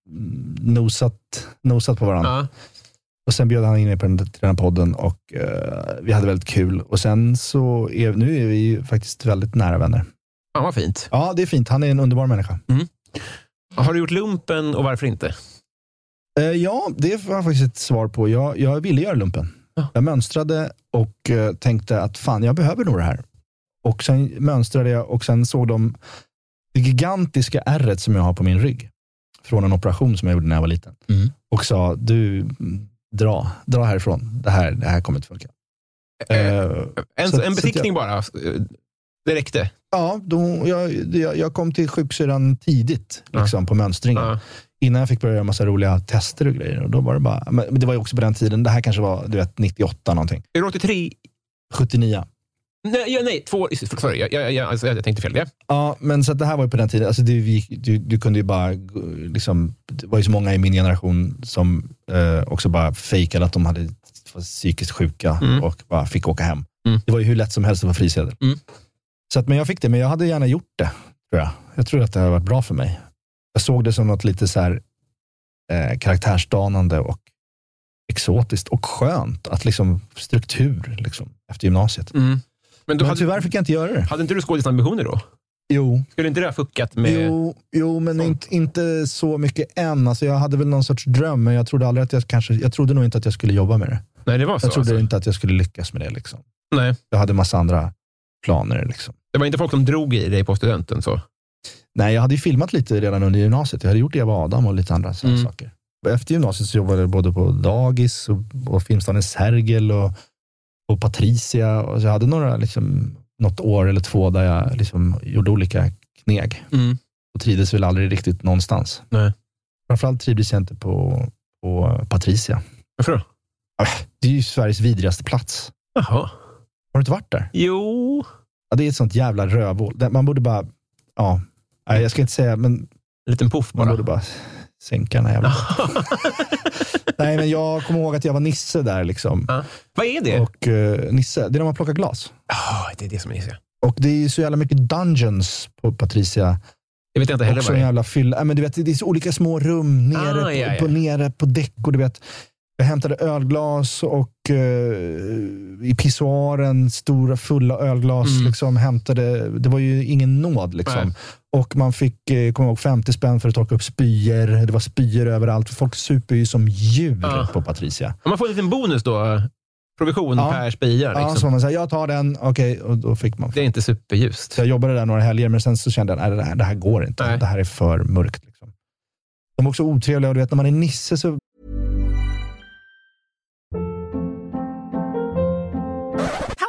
mm, nosat, nosat på varandra. Ja. Och sen bjöd han in mig på den, till den här podden och eh, vi hade väldigt kul. Och sen så är, nu är vi ju faktiskt väldigt nära vänner. Fan vad fint. Ja, det är fint. Han är en underbar människa. Har du gjort lumpen och varför inte? Eh, ja, det var faktiskt ett svar på. Jag, jag ville göra lumpen. Ja. Jag mönstrade och eh, tänkte att fan, jag behöver nog det här. Och sen mönstrade jag och sen såg de det gigantiska ärret som jag har på min rygg. Från en operation som jag gjorde när jag var liten. Mm. Och sa, du, dra, dra härifrån. Det här, det här kommer inte funka. Eh, Eh, En, så- en att bara. Det räckte. Ja, då, jag, jag, jag kom till sjuksyrran tidigt liksom, på mönstringen. Ja. Innan jag fick börja göra massa roliga tester och grejer. Och då var det bara, men det var ju också på den tiden, det här kanske var du vet, 98 någonting. Är du 83? 79. Nej, ja, nej två år. Sorry, jag, jag, jag, alltså, jag tänkte fel. Ja. Ja, men så det här var ju på den tiden, alltså vi, du, du kunde ju bara, liksom, det var ju så många i min generation som eh, också bara fejkade att de hade var psykiskt sjuka Mm. och bara fick åka hem. Mm. Det var ju hur lätt som helst att få frisedel. Mm. Så att, men jag fick det, men jag hade gärna gjort det. Tror jag. jag tror att det hade varit bra för mig. Jag såg det som något lite så här, eh, karaktärsdanande och exotiskt och skönt. Att liksom struktur liksom, efter gymnasiet. Mm. Men Men hade, tyvärr fick jag inte göra det. hade inte du skådisambitioner då? Jo, Skulle inte det ha fuckat med... Jo, jo men sånt. inte, inte så mycket än. Alltså jag hade väl någon sorts dröm, men jag trodde, aldrig att jag, kanske, jag trodde nog inte att jag skulle jobba med det. Nej, det var så. Jag trodde alltså. inte att jag skulle lyckas med det. Liksom. Nej, Jag hade massa andra planer. Liksom. Det var inte folk som drog i dig på studenten. så. Nej, jag hade ju filmat lite redan under gymnasiet. Jag hade gjort Eva och Adam och lite andra sådana Mm. saker. Efter gymnasiet så jobbade jag både på dagis och på Filmstaden Sergel och, och Patricia. Och så jag hade några, liksom, något år eller två där jag liksom gjorde olika kneg. Och trivdes väl aldrig riktigt någonstans. Nej. Framförallt trivdes jag inte på, på Patricia. Varför då? Det är ju Sveriges vidrigaste plats. Jaha. Har du inte varit där? Jo. Ja, det är ett sånt jävla rövhål. Man borde bara, ja, nej, jag ska inte säga, men En liten puff man bara. borde bara sänka den här jävla... nej, men jag kommer ihåg att jag var Nisse där. liksom. Ja. Vad är det? Och eh, Nisse, det är när man plockar glas. Ah, det är det som är det. Och det är så jävla mycket dungeons på Patricia. Jag vet inte heller vad det är. jävla fylla. Ja, men du vet, det är så olika små rum nere, Ah, på, ja, ja. På, nere på däck. Och du vet, jag hämtade ölglas och eh, i pissoaren, stora fulla ölglas. Mm. Liksom, hämtade, det var ju ingen nåd. Liksom. Nej. Och man fick, eh, kommer ihåg, 50 spänn för att torka upp spyor. Det var spyor överallt. Folk super ju som djur Ja. på Patricia. Man får en liten bonus då. Provision Ja. per spya. Ja, Liksom. så man säger, jag tar den, okej, och då fick man. Det är inte superljust. Så jag jobbade där några helger, men sen så kände jag att det här, det här går inte. Nej. Det här är för mörkt. Liksom. De är också otrevliga och du vet, när man är Nisse så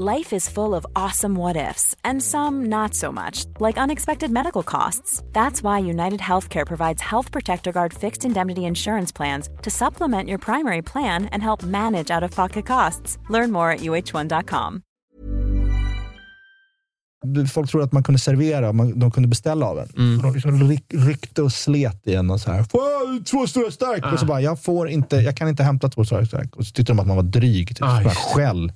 Life is full of awesome what ifs, and some not so much, like unexpected medical costs. That's why United Healthcare provides Health Protector Guard fixed indemnity insurance plans to supplement your primary plan and help manage out of pocket costs. Learn more at uh1.com. folk trodde att man kunde servera, man, de kunde beställa av en. Mm. De liksom ryck, ryckte och slet i en och så här, "Får jag två stora stark? Ah. Och så bara, jag får inte, jag kan inte hämta två stora stark. Och så tyckte de att man var dryg, typ. Ah, skäll.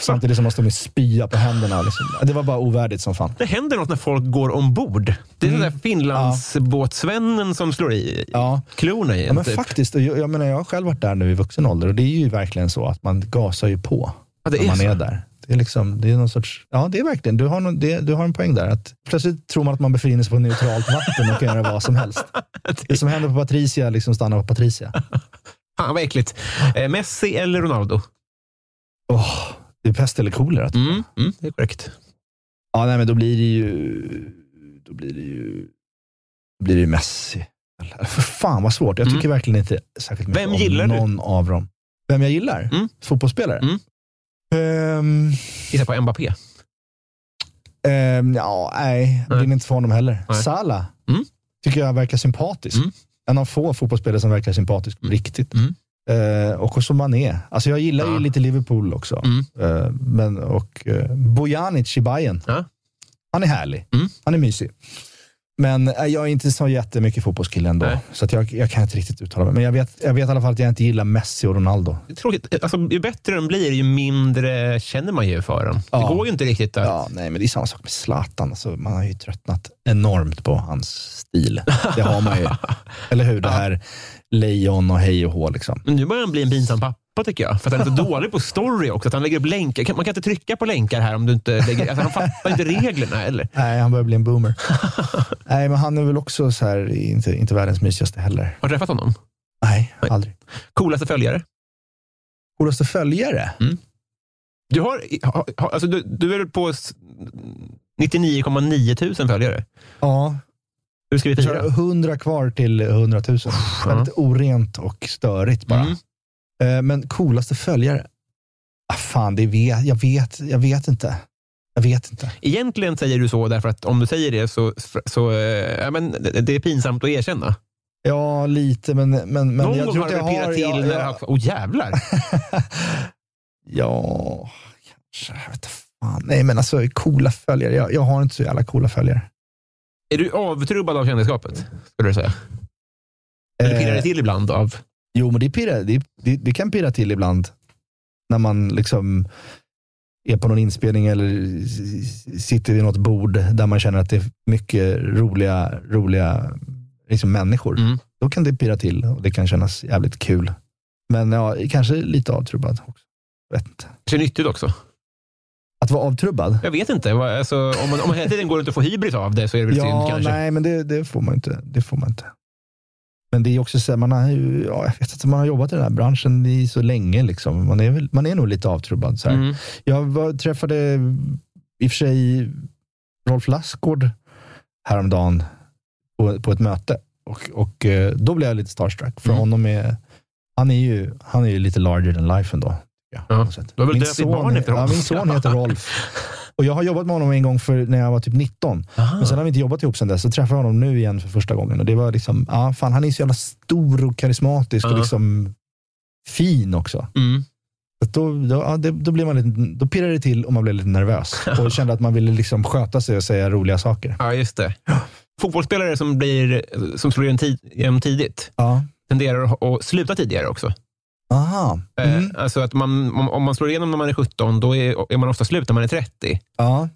Samtidigt som man står med spya på händerna. Liksom. Det var bara ovärdigt som fan. Det händer något när folk går ombord. Det är den där Finlandsbåtsvännen som slår i Mm. Ja. klorna i Ja, en. men typ. faktiskt, jag, jag menar jag har själv varit där nu i vuxen ålder och det är ju verkligen så att man gasar ju på Ja, det när är man så. är där. Det är, liksom, det är någon sorts, ja det är verkligen, du har, någon, det, du har en poäng där. Att plötsligt tror man att man befinner sig på neutralt vatten och kan göra vad som helst. Det som händer på Patricia liksom stannar på Patricia. Fan vad äckligt. Eh, Messi eller Ronaldo? Åh, det är pest eller kolera. jag. Mm, mm, det är korrekt. Ja, nej, men då blir det ju, då blir det ju, då blir det ju Messi. För fan vad svårt. Jag tycker verkligen inte särskilt mycket Mm. Vem om gillar du? någon av dem. Vem jag gillar? Mm. Fotbollsspelare? Mm. Ehm, Gissa på Mbappé. ehm, ja, nej, det Nej. blir inte för honom heller. Nej. Salah Mm. tycker jag verkar sympatisk. Mm. En av få fotbollsspelare som verkar sympatisk på riktigt. Eh, och så Mané. Alltså jag gillar Ja. ju lite Liverpool också. Mm. Eh, men, och uh, Bojanic i Bayern. Ja. Han är härlig. Mm. Han är mysig. Men eh, jag är inte så jättemycket fotbollskille ändå. Nej. Så att jag, jag kan inte riktigt uttala mig. Men jag vet, jag vet i alla fall att jag inte gillar Messi och Ronaldo. Tråkigt. Alltså, ju bättre den blir, ju mindre känner man ju för den. Ja. Det går ju inte riktigt att... Ja, nej, men det är samma sak med Zlatan. Alltså, man har ju tröttnat enormt på hans stil. Det har man ju. Eller hur? Det här lejon och hej och hå. Liksom. Men nu börjar han bli en pinsam pappa tycker jag. För att han är så dålig på story också. Att han lägger upp länkar. Man kan inte trycka på länkar här om du inte lägger... Alltså, han fattar inte reglerna. Eller? Nej, han börjar bli en boomer. nej, men han är väl också så här, inte, inte världens mysigaste heller. Har du träffat honom? Nej, Nej. aldrig. Coolaste följare? Coolaste följare? Du, har, ha- ha- alltså, du, du är på s- 99,9 tusen följare. Ja, Hur ska vi fira? har 100 kvar till 100 000. Väldigt orent och störigt bara. Mm. Eh, Men coolaste följare? Ah, fan, det vet, jag, vet, jag vet inte. Jag vet inte. Egentligen säger du så därför att om du säger det så, så eh, ja, men det är pinsamt att erkänna. Ja, lite, men, men, men Någon jag gång tror har jag pirrat har... till. jag- när jag-. Åh jävlar! Ja, kanske. Jag vet inte fan. Nej, men alltså coola följare. Jag, jag har inte så jävla coola följare. Är du avtrubbad av kändisskapet? Skulle du säga? Eller pirrar det Eh, till ibland av... Jo, men det, pirrar, det, det, det kan pirra till ibland. När man liksom är på någon inspelning eller sitter vid något bord där man känner att det är mycket roliga, roliga liksom människor. Mm. Då kan det pirra till och det kan kännas jävligt kul. Men ja, kanske lite avtrubbad också. Vet inte. Är nyttigt också. Att vara avtrubbad? Jag vet inte. Alltså, om, man, om man hela tiden går runt och får hybris av det så är det väl synd Ja, kanske. nej, men det, det får man inte. Det får man inte. Men det är också så här, man har, ju- ja, jag vet inte, man har jobbat i den här branschen i så länge. Liksom. Man, är väl, man är nog lite avtrubbad. Så. Mm. Jag var, träffade i och för sig Rolf Lassgård häromdagen på, på ett möte. Och, och eh, då blev jag lite starstruck. För Mm. honom är, han, är ju, han är ju lite larger than life ändå. Ja, Ja, du har väl Min döpt ditt barn efter ja, honom? min son heter Rolf. Och jag har jobbat med honom en gång för när jag var typ 19. Men sen har vi inte jobbat ihop sen dess. Så träffade jag honom nu igen för första gången. Och det var liksom, ja, fan, han är så jävla stor och karismatisk Ja. och liksom fin också. Mm. Då, då, ja, det, då, blir man lite, då pirrar det till och man blir lite nervös. Och kände att man ville liksom sköta sig och säga roliga saker. Ja, just det. Fotbollsspelare som, blir, som slår igenom tid, igenom tidigt Ja. tenderar att sluta tidigare också. Aha. Eh, Mm. Alltså att man, om, man slår igenom när man är 17, då är, är man ofta slut när man är 30. Ja.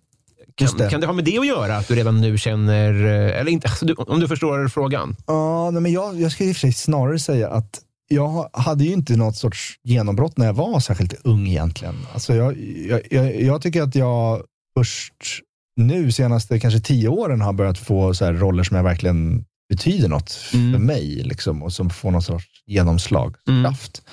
Kan, det. kan det ha med det att göra? Att du redan nu känner... eh, Eller inte, alltså du, om du förstår frågan. Ja, nej, men jag, jag skulle i och för sig snarare säga att jag hade ju inte något sorts genombrott när jag var särskilt ung egentligen. Alltså jag, jag, jag, jag tycker att jag först nu, senaste kanske tio åren, har börjat få så roller som jag verkligen betyder något för Mm. mig liksom, och som får någon sorts genomslagskraft. Mm.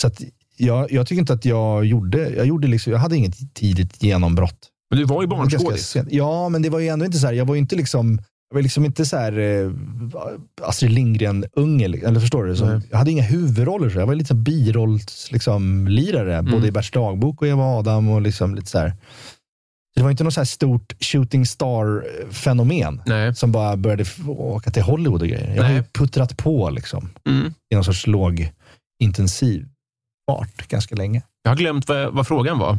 Så att jag, jag tycker inte att jag gjorde, jag gjorde liksom, jag hade inget tidigt genombrott. Men du var ju barnskådis. Ja, men det var ju ändå inte så här, jag var ju inte liksom, jag var liksom inte så här eh, Astrid Lindgren-unge, li- eller förstår du? Så jag hade inga huvudroller, så jag var lite birollslirare, liksom, lirare, Mm. både i Berts dagbok och Eva Adam. Och liksom lite så här. Det var inte något så här stort shooting star-fenomen som bara började åka till Hollywood och grejer. Jag har ju puttrat på liksom, Mm. i någon sorts låg, intensiv fart ganska länge. Jag har glömt vad, vad frågan var.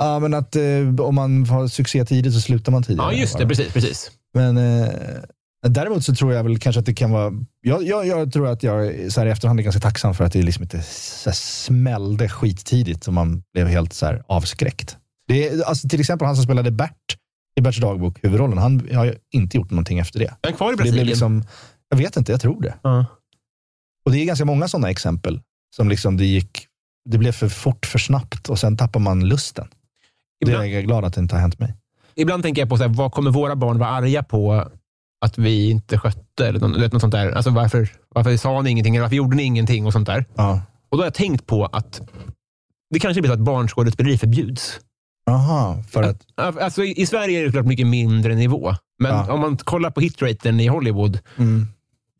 Ja, men att eh, om man har succé tidigt så slutar man tidigare. Ja, just det. bara. Precis. precis. Men, eh, Däremot så tror jag väl kanske att det kan vara... Jag, jag, jag tror att jag så här i efterhand är ganska tacksam för att det liksom inte så här smällde skittidigt och man blev helt så här avskräckt. Det är, alltså, till exempel han som spelade Bert i Berts dagbok, huvudrollen, han har ju inte gjort någonting efter det. Är han kvar i Brasilien? liksom, jag vet inte, jag tror det. Ja. Och det är ganska många sådana exempel som liksom det gick, det blev för fort, för snabbt och sen tappar man lusten. Det är Ibland, jag glad att det inte har hänt mig. ibland tänker jag på så här, vad kommer våra barn vara arga på att vi inte skötte? Eller något, något sånt där. Alltså, varför, varför sa ni ingenting? Eller varför gjorde ni ingenting? Och sånt där. Ja. Och då har jag tänkt på att det kanske blir så att barnskådespeleri förbjuds. Aha, för att, Alltså, i, Sverige är det klart mycket mindre nivå. Men Ja. om man kollar på hitraten i Hollywood mm,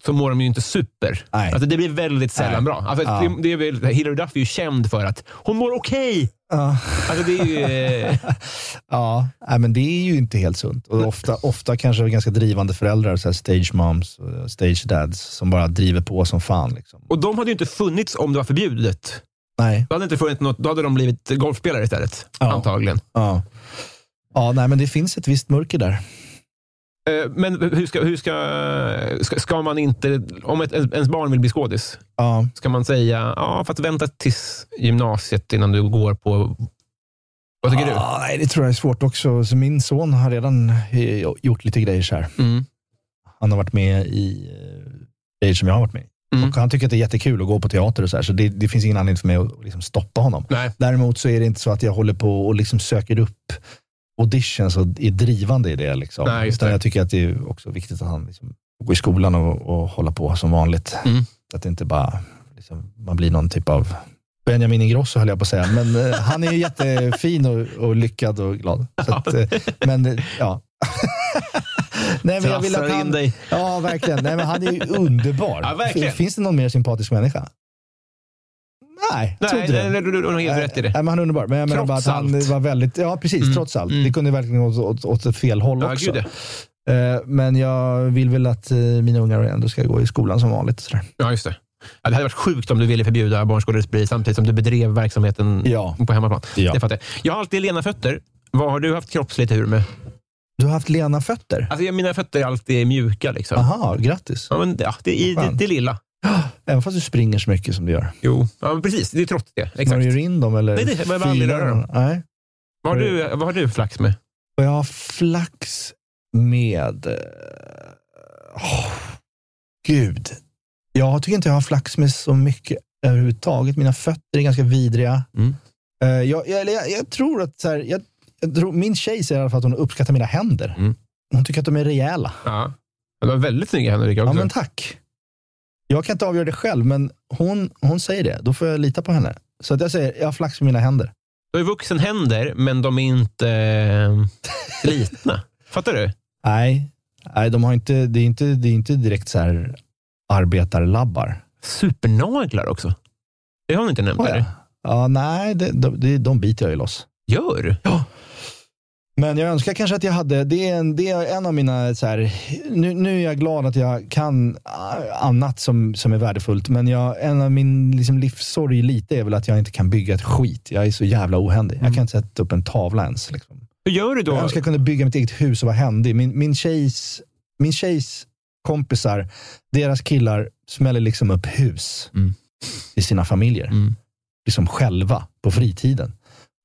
så mår de ju inte super. Nej. Alltså, det blir väldigt sällan Nej. bra. Alltså, Ja. det, det är väl, Hilary Duff är ju känd för att hon mår okej. ja. Alltså, det är ju... Ja, nej, men det är ju inte helt sunt. Och ofta, ofta kanske ganska drivande föräldrar, så stage moms och stage dads, som bara driver på som fan. Liksom. och de hade ju inte funnits om det var förbjudet. Nej, Då hade, inte funnits något, då hade de blivit golfspelare istället. Ja. Antagligen. ja. Ja, nej, men det finns ett visst mörker där. Eh, Men hur ska, hur ska, ska, man inte, om ett, ens barn vill bli skådis, Ja, ska man säga ja, fast vänta tills gymnasiet innan du går på... Vad tycker Ja, nej, det tror jag är svårt också. Så min son har redan eh, gjort lite grejer så här. du? Mm. Han har varit med i eh, grejer som jag har varit med i. Mm. Han tycker att det är jättekul att gå på teater och så här, så det, det finns ingen anledning för mig att liksom stoppa honom. Nej. Däremot så är det inte så att jag håller på och liksom söker upp auditions och är drivande i det. Liksom. Nej, Utan det. jag tycker att det är också viktigt att han liksom går i skolan och, och håller på som vanligt. Mm. Att det inte bara liksom, man blir någon typ av Benjamin Ingrosso höll jag på att säga. Men eh, han är jättefin och, och lyckad och glad. Att, eh, men eh, ja. Nej, men jag vill att han, dig. Ja, verkligen. Nej, men han är ju underbar. Ja, verkligen. Finns det någon mer sympatisk människa? Nej, Nej, inte det. nej, du, har helt rätt i det. Nej, men han är underbar. Men jag menar bara att han allt. var väldigt, ja precis, Mm. trots allt. Mm. Det kunde verkligen gå åt, åt, åt fel håll Ja, också. gud, ja. Eh, Men jag vill väl att eh, mina ungar ändå ska gå i skolan som vanligt. Sådär. Ja, just det. Ja, det hade varit sjukt om du ville förbjuda barnskådespeleri samtidigt som du bedrev verksamheten Ja. på hemmaplan. Ja. Det fattar jag. jag har alltid lena fötter. Vad har du haft kroppslig tur med? Du har haft lena fötter? Alltså, mina fötter är alltid mjuka. Liksom. Aha, grattis. Ja, men, ja, det, är, det, det lilla. Även fast du springer så mycket som du gör. Jo, ja, precis. Det är trots det. Exakt. Smörjer du in dem eller Nej, det- behöver aldrig röra dem. Nej. Vad, har du, vad har du flax med? Och jag har flax med... åh, gud. Jag tycker inte jag har flax med så mycket överhuvudtaget. Mina fötter är ganska vidriga. Mm. Eh, jag, jag, jag, jag tror att så här, jag tror, min tjej säger i alla fall att hon uppskattar mina händer. Mm. Hon tycker att de är rejäla. Ja. Du har väldigt snygga händer, Rickard. Ja, men tack. Jag kan inte avgöra det själv, men hon, hon säger det. Då får jag lita på henne. Så att jag säger, jag har flax med mina händer. Du har ju vuxenhänder, men de är inte eh, slitna. Fattar du? Nej, nej de har inte, det, är inte, det är inte direkt så här arbetarlabbar. Supernaglar också. Det har ni inte nämnt. Oh, ja. ja, nej, det, de, det, de biter jag ju loss. Gör du? Men jag önskar kanske att jag hade, det är en, det är en av mina, så här, nu, nu är jag glad att jag kan ah, annat som, som är värdefullt, men jag, en av min liksom, livssorg lite är väl att jag inte kan bygga ett skit. Jag är så jävla ohändig. Jag kan inte sätta upp en tavla ens. Liksom. Hur gör du då? Jag önskar jag kunde bygga mitt eget hus och vara händig. Min, min, tjejs, min tjejs kompisar, deras killar smäller liksom upp hus Mm. i sina familjer. Mm. Liksom själva på fritiden.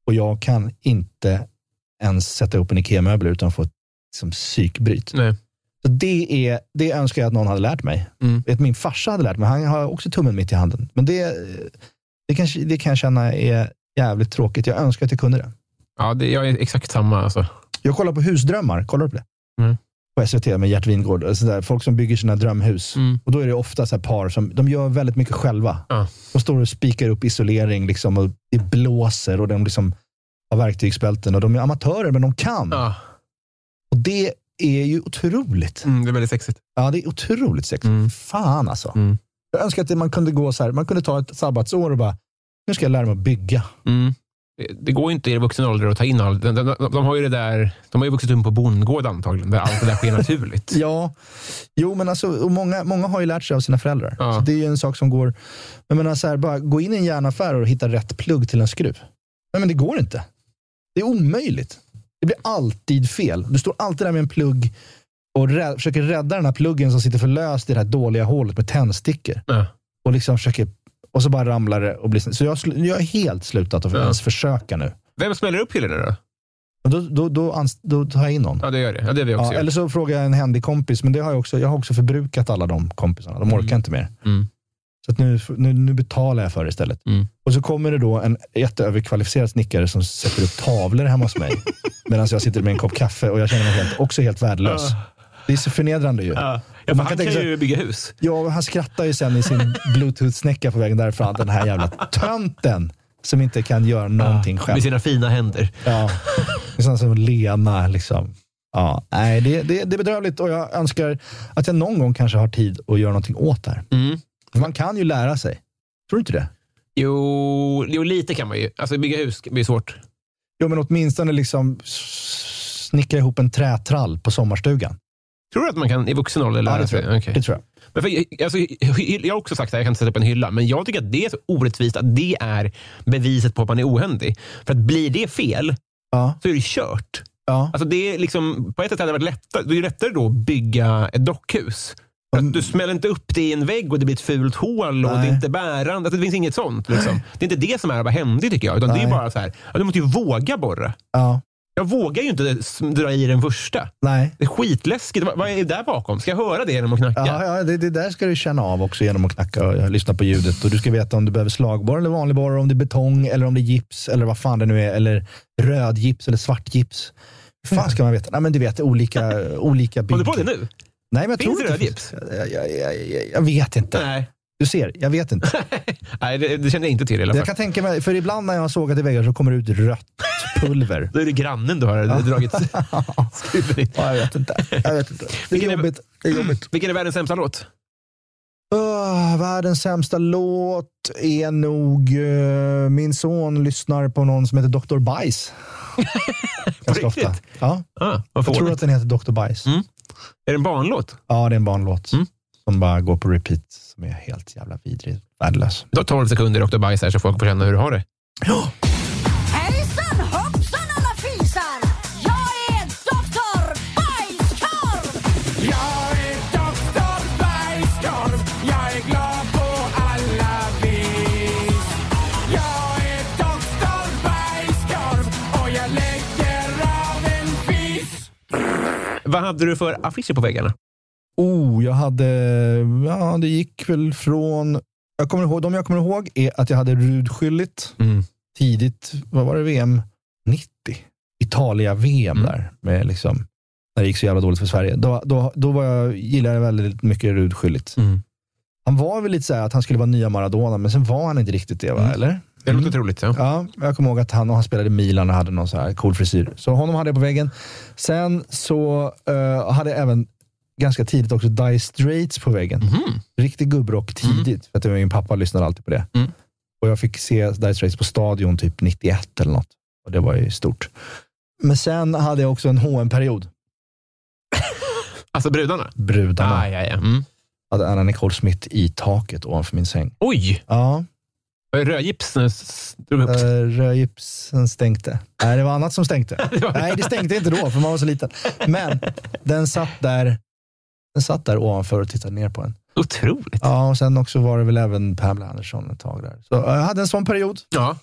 Och jag kan inte ens sätta upp en IKEA-möbel utan att få ett liksom, psykbryt. Nej. Så det, är, det önskar jag att någon hade lärt mig. Mm. Vet, min farsa hade lärt mig. Han har också tummen mitt i handen. Men det, det, kan, det kan jag känna är jävligt tråkigt. Jag önskar att jag kunde det. Ja, det, jag är exakt samma. Alltså. Jag kollar på Husdrömmar. Kollar du på det? Mm. På SVT med Gert Wingård. och sådär. Folk som bygger sina drömhus. Mm. Och då är det ofta så här par som de gör väldigt mycket själva. Ja. De står och spikar upp isolering liksom, och det blåser och de liksom har verktygsbälten. Och de är amatörer, men de kan. Ja. Och det är ju otroligt. Mm, det är väldigt sexigt. Ja, det är otroligt sexigt. Mm. Fan alltså. Mm. Jag önskar att man kunde gå så här. Man kunde ta ett sabbatsår och bara, nu ska jag lära mig att bygga. Mm. Det, det går ju inte i vuxen ålder att ta in allt. De, de, de, de har ju det där, de har ju vuxit upp på bondgård antagligen, där allt det där sker naturligt. Ja, jo men alltså, och många, många har ju lärt sig av sina föräldrar. Ja. Så det är ju en sak som går, jag menar så här, bara gå in i en järnaffär och hitta rätt plugg till en skruv. Nej, men det går inte. Det är omöjligt. Det blir alltid fel. Du står alltid där med en plugg och rä- försöker rädda den här pluggen som sitter förlöst i det här dåliga hålet med tändstickor. Ja. Och liksom försöker, och så bara ramlar det och blir. Så jag, jag är helt slutat att Ja. ens försöka nu. Vem smäller upp hyllorna då? Då, då, då, då tar jag in någon. Ja, det gör det. Ja, det har vi också Ja, eller så frågar jag en händig kompis, men det har jag, också, jag har också förbrukat alla de kompisarna. De orkar inte mer. Mm. Så nu, nu, nu betalar jag för det istället. Mm. Och så kommer det då en jätteöverkvalificerad snickare som sätter upp tavlor hemma hos mig. Medan jag sitter med en kopp kaffe och jag känner mig helt, också helt värdelös. Det är så förnedrande ju. Ja. Ja, man han kan kan sig- ju bygga hus. Ja, han skrattar ju sen i sin bluetooth-snäcka på vägen därifrån. Den här jävla tönten som inte kan göra någonting själv. Med sina fina händer. Ja. Sånt som Lena. Liksom. Ja, nej, det, det, det är bedrövligt och jag önskar att jag någon gång kanske har tid att göra någonting åt det här. Mm. Man kan ju lära sig. Tror du inte det? Jo, jo, lite kan man ju. Alltså bygga hus blir svårt. Jo, men åtminstone liksom snickra ihop en trätrall på sommarstugan. Tror du att man kan i vuxen ålder lära Ja, det sig? tror jag. Okej. Det tror jag. Men för, alltså, jag har också sagt att jag kan sätta upp en hylla, men jag tycker att det är så orättvist att det är beviset på att man är ohändig. För att blir det fel, Ja, så är det kört. ja. Alltså det är liksom, på ett sätt hade det varit lättare, det är lättare då att bygga ett dockhus. Att du smäller inte upp det i en vägg och det blir ett fult hål och Nej. det är inte bärande. Alltså det finns inget sånt. Liksom. Det är inte det som är att vara händig tycker jag. Utan det är bara så här, du måste ju våga borra. ja. Jag vågar ju inte dra i den första. Nej. Det är skitläskigt. Vad, är det där bakom? Ska jag höra det genom att knacka? Ja, ja det, det där ska du känna av också genom att knacka och lyssna på ljudet. Och Du ska veta om du behöver slagborr eller vanlig borr, om det är betong eller om det är gips eller vad fan det nu är. Eller röd gips eller svart gips. Hur fan ska man veta? Nej, men du vet, olika, olika bygg. Håller du på det nu? Nej, men jag Finns tror det inte- röd gips? Jag, jag, jag, jag, jag vet inte. Nej. Du ser, jag vet inte. Nej, det, det kände jag inte till i alla Jag fall. kan tänka mig, för ibland när jag har sågat i väggar så kommer det ut rött pulver. Då är det grannen du har dragit skruven i. Ja, jag vet inte. Jag vet inte. Det är Vilken är- jobbigt. Det är jobbigt. Vilken är världens sämsta låt? Öh, världens sämsta låt är nog... eh, min son lyssnar på någon som heter Dr. Bajs. Ganska ofta. Ja, Ah, jag tror att den heter Dr. Bajs. Mm. Är det en barnlåt? Ja, det är en barnlåt Mm. som bara går på repeat. Som är helt jävla vidrig. Värdelös. Ta 12 sekunder Dr. Bajs här så folk får känna hur du har det. Hejsan Vad hade du för affischer på väggarna? Oh, jag hade... Ja, det gick väl från... Jag kommer ihåg, de jag kommer ihåg är att jag hade Rudskylligt Mm. tidigt. Vad var det? VM 90? Italia-VM Mm. där. Med liksom, när det gick så jävla dåligt för Sverige. Då, då, då var jag, gillade jag väldigt mycket Rudskylligt. Mm. Han var väl lite så här att han skulle vara nya Maradona, men sen var han inte riktigt det, va? Mm. eller? Det låter troligt. Ja. Ja, jag kommer ihåg att han, och han spelade i Milan och hade någon så här cool frisyr. Så honom hade jag på väggen. Sen så eh, hade jag även ganska tidigt också Dire Straits på väggen. Mhm. Riktig gubbrock tidigt, för att min pappa lyssnade alltid på det. Mm. Och jag fick se Dire Straits på Stadion typ 91 eller något. Och det var ju stort. Men sen hade jag också en hm period Alltså brudarna? Brudarna. Ah, ja, ja. Mm. Hade Anna Nicole Smith i taket ovanför min säng. Oj! Ja, Drog upp. uh, rödgipsen stänkte. Nej, det var annat som stänkte. Det Nej, det stänkte inte då, för man var så liten. Men den satt där, den satt där ovanför och tittade ner på en. Otroligt. Ja, och sen också var det väl även Pamela Andersson ett tag där. Så jag hade en sån period. Ja.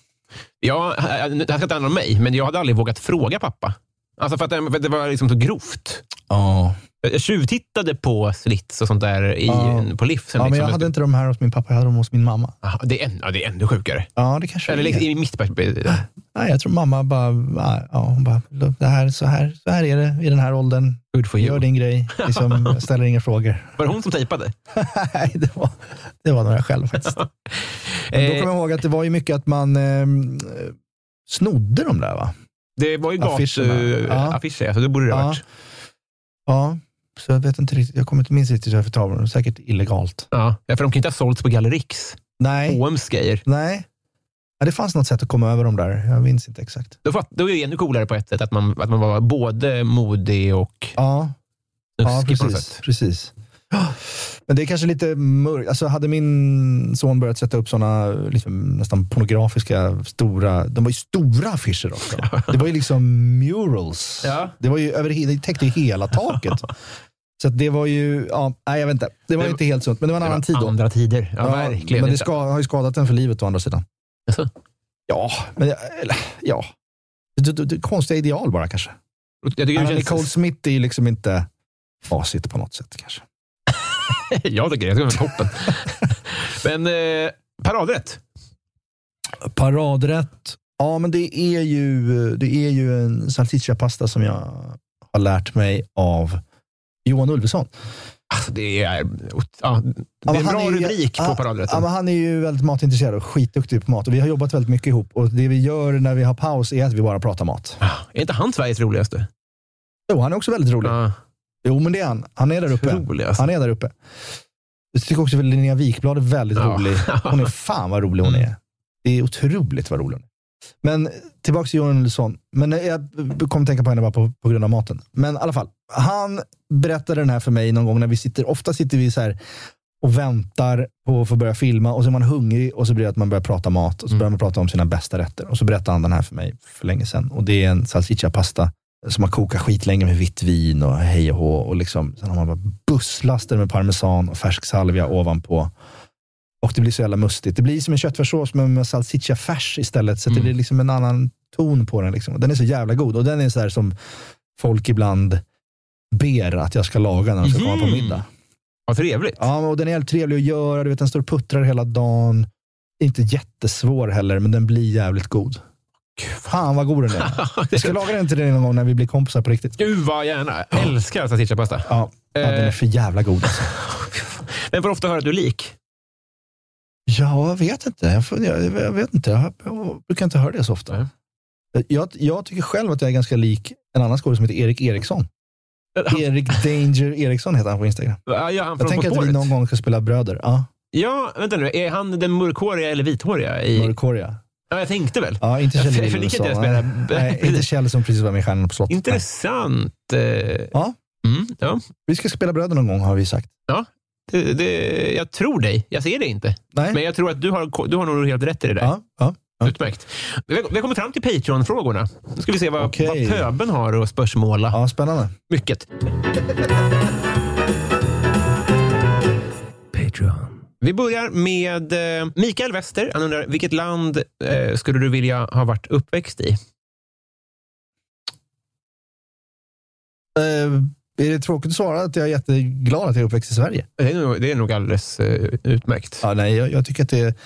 Ja, det här ska inte handla om mig, men jag hade aldrig vågat fråga pappa. Alltså för att det, för att det var liksom så grovt. Ja, Jag tjuvtittade på slits och sånt där i, Ja. på livsen. ja men liksom. jag hade inte de här hos min pappa, jag hade dem hos min mamma. Aha, det, är än, ja, det är ännu sjukare. Ja, det kanske Eller liksom, i mitt perspektiv. Nej, jag tror mamma bara, ja, hon bara, det här, så, här, så här är det i den här åldern. Good for you. Gör din grej, liksom, ställer inga frågor. Var det hon som tejpade? Nej, det var, det var nog jag själv faktiskt. Men då Eh, kommer jag ihåg att det var ju mycket att man eh, snodde de där va? Det var ju gatuaffischer, Ja. affischer, så det borde det ha Ja. varit. Ja, så jag vet inte riktigt, jag kommer inte minns riktigt tag på dem. Säkert illegalt. Ja. ja, för de kan inte ha sålts på Gallerix. Nej, HMs grejer. nej. Ja, det fanns något sätt att komma över dem där. Jag minns inte exakt. Då, fatt, då är det ännu coolare på ett sätt att man, att man var både modig och Ja, ja precis. precis. Men det är kanske lite mörkt. Alltså, hade min son börjat sätta upp såna liksom, nästan pornografiska stora, de var ju stora affischer också. Det var ju liksom murals. Ja. Det, var ju över, det täckte ju hela taket. Så det var ju, ja, nej jag vet inte. Det var Det- inte helt sunt, men det var en Det annan var tid då. Andra tider. Ja, verkligen. Men det ska, har ju skadat en för livet å andra sidan. Jaså? Ja, men eller, ja. Det, det, det, konstiga ideal bara kanske. Jag det Nicole känns... Smith är ju liksom inte facit på något sätt kanske. jag tycker det. Jag tycker det toppen. Men eh, paradrätt. Paradrätt. Ja, men det är ju, det är ju en salsicciapasta som jag har lärt mig av Johan Ulveson. Alltså, det är, ja, det är en bra är ju- rubrik på paradrätten. Ja, han är ju väldigt matintresserad och skitduktig på mat. Och vi har jobbat väldigt mycket ihop. Och det vi gör när vi har paus är att vi bara pratar mat. Är inte han Sveriges roligaste? Jo, han är också väldigt rolig. Ja, Jo, men det är han. Han är där uppe. roligast. Han är där uppe. Jag tycker också att Linnea Wikblad är väldigt Ja. rolig. Hon är fan vad rolig hon är. Det är otroligt vad rolig hon är. Men tillbaka till Johan Ulveson. Men jag kommer tänka på henne bara på, på grund av maten. Men i alla fall, han berättade den här för mig någon gång när vi sitter, ofta sitter vi så här och väntar på att få börja filma och så är man hungrig och så blir det att man börjar prata mat och så börjar man prata om sina bästa rätter. Och så berättade han den här för mig för länge sedan. Och det är en salsiccia-pasta som man kokar skitlänge med vitt vin och hej och hå. Och liksom, sen har man bara busslaster med parmesan och färsk salvia ovanpå. Och det blir så jävla mustigt. Det blir som en köttfärssås men med salsiccia-färs istället. Så att det blir liksom en annan ton på den. Liksom. Den är så jävla god. Och den är så här som folk ibland ber att jag ska laga när de ska komma på Mhm. middag. Vad trevligt. Ja, och den är helt trevlig att göra. Du vet, den står och puttrar hela dagen. Inte jättesvår heller, men den blir jävligt god. Fan vad god den är. Jag ska laga den till dig någon gång när vi blir kompisar på riktigt. Gud vad gärna. Jag älskar salsicciapasta. Ja, ja den är för jävla god. Alltså. Men får ofta höra att du är lik. Ja, jag vet inte. Jag, får- jag, jag vet inte. Jag, jag brukar inte höra det så ofta. Jag, jag tycker själv att jag är ganska lik en annan skådespelare som heter Erik Eriksson. Erik Danger Eriksson heter han på Instagram. Ja, ja, han Jag tänker att vi någon gång ska spela bröder. Ja, Ja, vänta nu. Är han den mörkhåriga eller vithåriga? I... mörkhåriga. Ja, jag tänkte väl. Ja, inte Jag Kjell förlikar inte deras Nej, inte Kjell som precis var med i Stjärnorna på slottet. Intressant. Eh, Ja. Mm, ja. Vi ska spela bröder någon gång har vi sagt. ja. Det, det, jag tror dig. Jag ser det inte. Nej. Men jag tror att du har, du har nog helt rätt i det där. Ja, ja. ja. Utmärkt. Vi har, kommit fram till Patreon-frågorna. Nu ska vi se vad, Okej. vad pöben har att spörsmåla. ja spännande. Mycket. Vi börjar med eh, Mikael Wester. Han undrar, vilket land eh, skulle du vilja ha varit uppväxt i? Eh, är det tråkigt att svara att jag är jätteglad att jag är uppväxt i Sverige? Det är nog, det är nog alldeles eh, utmärkt. Ja, nej, jag, jag tycker att det,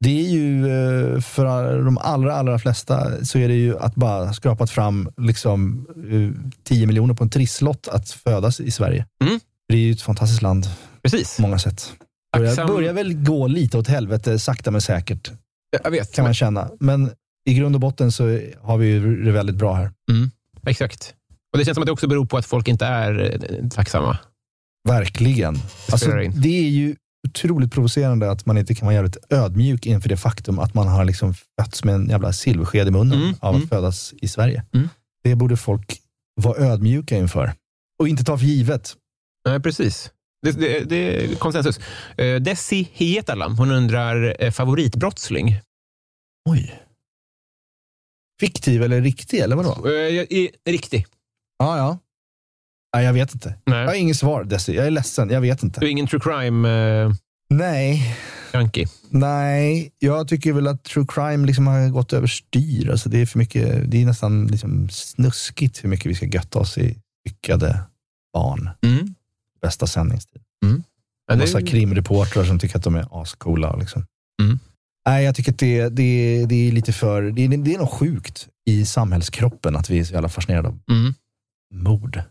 det är ju eh, för de allra, allra flesta så är det ju att bara skrapat fram liksom, eh, 10 miljoner på en trisslott att födas i Sverige. Mm. Det är ju ett fantastiskt land Precis. på många sätt. Tacksam- börjar väl gå lite åt helvete sakta men säkert Jag vet. kan man känna. Men i grund och botten så har vi det väldigt bra här. Exakt. Och Det känns som att det också beror på att folk inte är eh, tacksamma. Verkligen. Alltså, spelar in. det är ju otroligt provocerande att man inte kan vara jävligt ödmjuk inför det faktum att man har liksom fötts med en jävla silversked i munnen Mm, av att mm. födas i Svergie. Mm. Det borde folk vara ödmjuka inför. Och inte ta för givet. Nej, precis. Det, det, det är konsensus. Uh, Desi Hietala, hon undrar eh, favoritbrottsling. Oj. Fiktiv eller riktig, eller vadå? Är riktig. Ja, ja. Nej, jag vet inte. Jag har Nej. inget svar, Desi. Jag är ledsen. Jag vet inte. Du är ingen true crime-junkie. Nej, nej. Jag tycker väl att true crime liksom har gått överstyr. Alltså det är för mycket. Det är nästan liksom snuskigt hur mycket vi ska götta oss i lyckade barn. mm. Bästa sändningstid. Ja, det- Massa krimreportrar som tycker att de är ascoola. Liksom. Mm. Nej, jag tycker att det, det, det är lite för... Det, det är nog sjukt i samhällskroppen att vi är så jävla fascinerade av Mm. mord.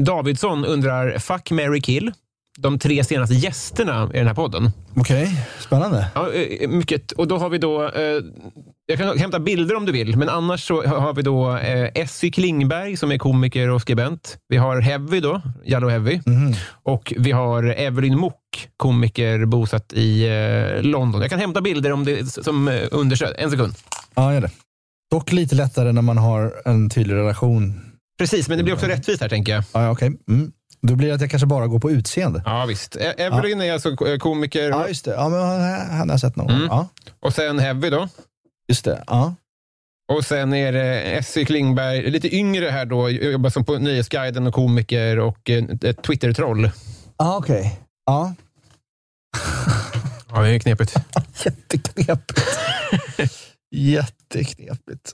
Davidsson undrar, fuck, Mary kill. De tre senaste gästerna i den här podden. Okej, spännande. Ja, eh, mycket. Och då har vi då, eh, jag kan hämta bilder om du vill, men annars så har vi då eh, Essy Klingberg som är komiker och skribent. Vi har Heavy då, Jallow Heavy. Mhm. Och vi har Evelyn Mock, komiker bosatt i eh, London. Jag kan hämta bilder om det som eh, understöd. En sekund. Ja, gör det. Dock lite lättare när man har en tydlig relation. Precis, men det blir också rättvist här tänker jag. Ja, okej. Mm. Då blir det att jag kanske bara går på utseende. Ja, visst. E- Evelyn är alltså ko- komiker Ja, just det. Ja, men han har jag sett någon. Mm. Ja, och sen Heavy då. just det. Ja. Och sen är det Essie Klingberg, lite yngre här då, jobbar som på Nöjesguiden och komiker och eh, ett Twitter-troll. ah, okej. Ja, Ja, det är knepigt. jätteknepigt. jätteknepigt.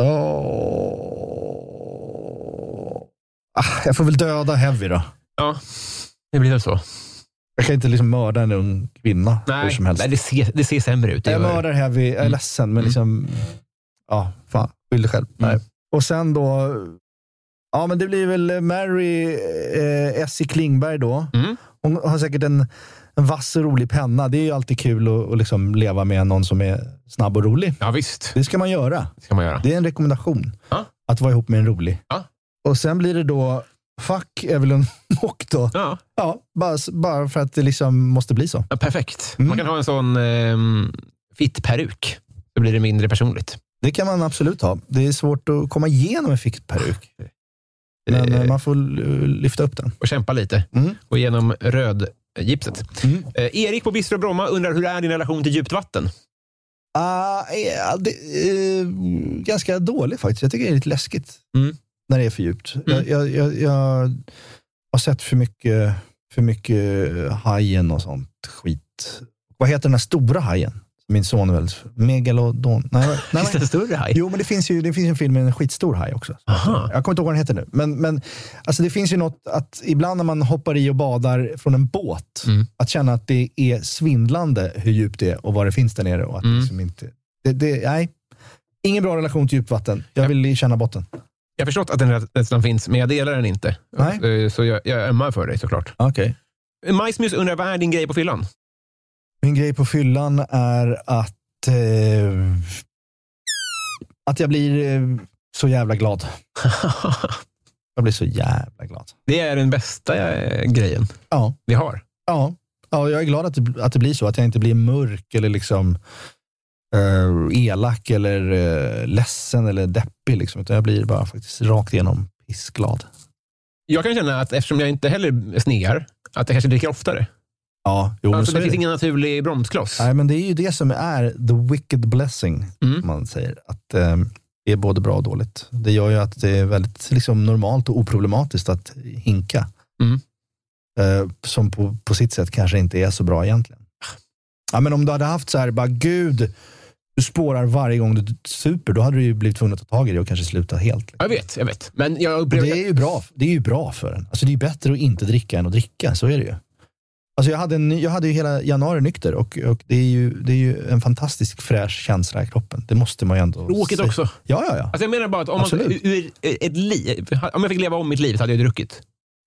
Åh. Ah, jag får väl döda Heavy då. Ja, det blir väl så. Jag kan inte liksom mörda en ung kvinna hur Nej, som helst. nej det, ser, det ser sämre ut. Det jag mördar Heavy, jag är Mm. ledsen, men Mm. liksom... Ja, fan. Skyll dig själv. Mm. Nej. Och sen då... Ja, men det blir väl Mary eh, Essie Klingberg då. Mm. Hon har säkert en, en vass och rolig penna. Det är ju alltid kul att, att liksom leva med någon som är snabb och rolig. Ja, visst. Det ska man göra. Det ska man göra. Det är en rekommendation. Ja. Att vara ihop med en rolig. Ja. Och sen blir det då Fuck Evelyn Mock då. Ja, Ja, bara, bara för att det liksom måste bli så. ja, perfekt. Mm. Man kan ha en sån eh, fitt-peruk. Då blir det mindre personligt. Det kan man absolut ha. Det är svårt att komma igenom en fickperuk. Men Eh, eh, man får eh, lyfta upp den. och kämpa lite. Mm. Och genom rödgipset. Mm. Eh, Erik på Bistro Bromma undrar hur är din relation till djupt vatten? Ah, ja, det, eh, ganska dålig faktiskt. Jag tycker det är lite läskigt Mm. När det är för djupt. Mm. Jag, jag, jag, har sett för mycket, för mycket hajen och sånt skit. Vad heter den här stora hajen? Min son är väldigt... Megalodon? Nej, nej, Finns det en större haj? Jo, men det finns ju det finns en film med en skitstor haj också. Aha. Jag kommer inte ihåg vad den heter nu. Men, men alltså det finns ju något att ibland när man hoppar i och badar från en båt, Mm. att känna att det är svindlande hur djupt det är och vad det finns där nere. Och att Mm. liksom inte, det, det, nej, ingen bra relation till djupt vatten. Jag vill känna botten. Jag har förstått att den rädslan finns, men jag delar den inte. Nej. Eh, Så jag, jag ömmar för dig såklart. Okay. Majsmus undrar, vad är din grej på fyllan? Min grej på fyllan är att, eh, att jag blir eh, så jävla glad. Jag blir så jävla glad. det är den bästa eh, grejen Ja. vi har. Ja, ja jag är glad att det, att det blir så. Att jag inte blir mörk eller liksom eh, elak eller uh, ledsen eller deppig. Liksom, utan jag blir bara faktiskt rakt igenom pissglad. Jag kan känna att eftersom jag inte heller snear, att jag kanske dricker oftare. Ja, jo, alltså, så det finns det. ingen naturlig bromskloss. Nej, men det är ju det som är the wicked blessing, Mm. man säger. Att eh, det är både bra och dåligt. Det gör ju att det är väldigt liksom, normalt och oproblematiskt att hinka. Mm. Eh, som på, på sitt sätt kanske inte är så bra egentligen. Ja, men om du hade haft så här, bara gud, du spårar varje gång du super, då hade du ju blivit tvungen att ta tag i det och kanske sluta helt. Jag vet, jag vet. Men jag upplever... det är ju bra, det är ju bra för en. Alltså det är ju bättre att inte dricka än att dricka, så är det ju. Alltså jag, hade en, jag hade ju hela januari nykter och, och det, är ju, det är ju en fantastisk fräsch känsla i kroppen. Det måste man ju ändå Tråkigt också. Ja, ja, ja. Alltså jag menar bara att om, man, ur ett liv, om jag fick leva om mitt liv så hade jag druckit.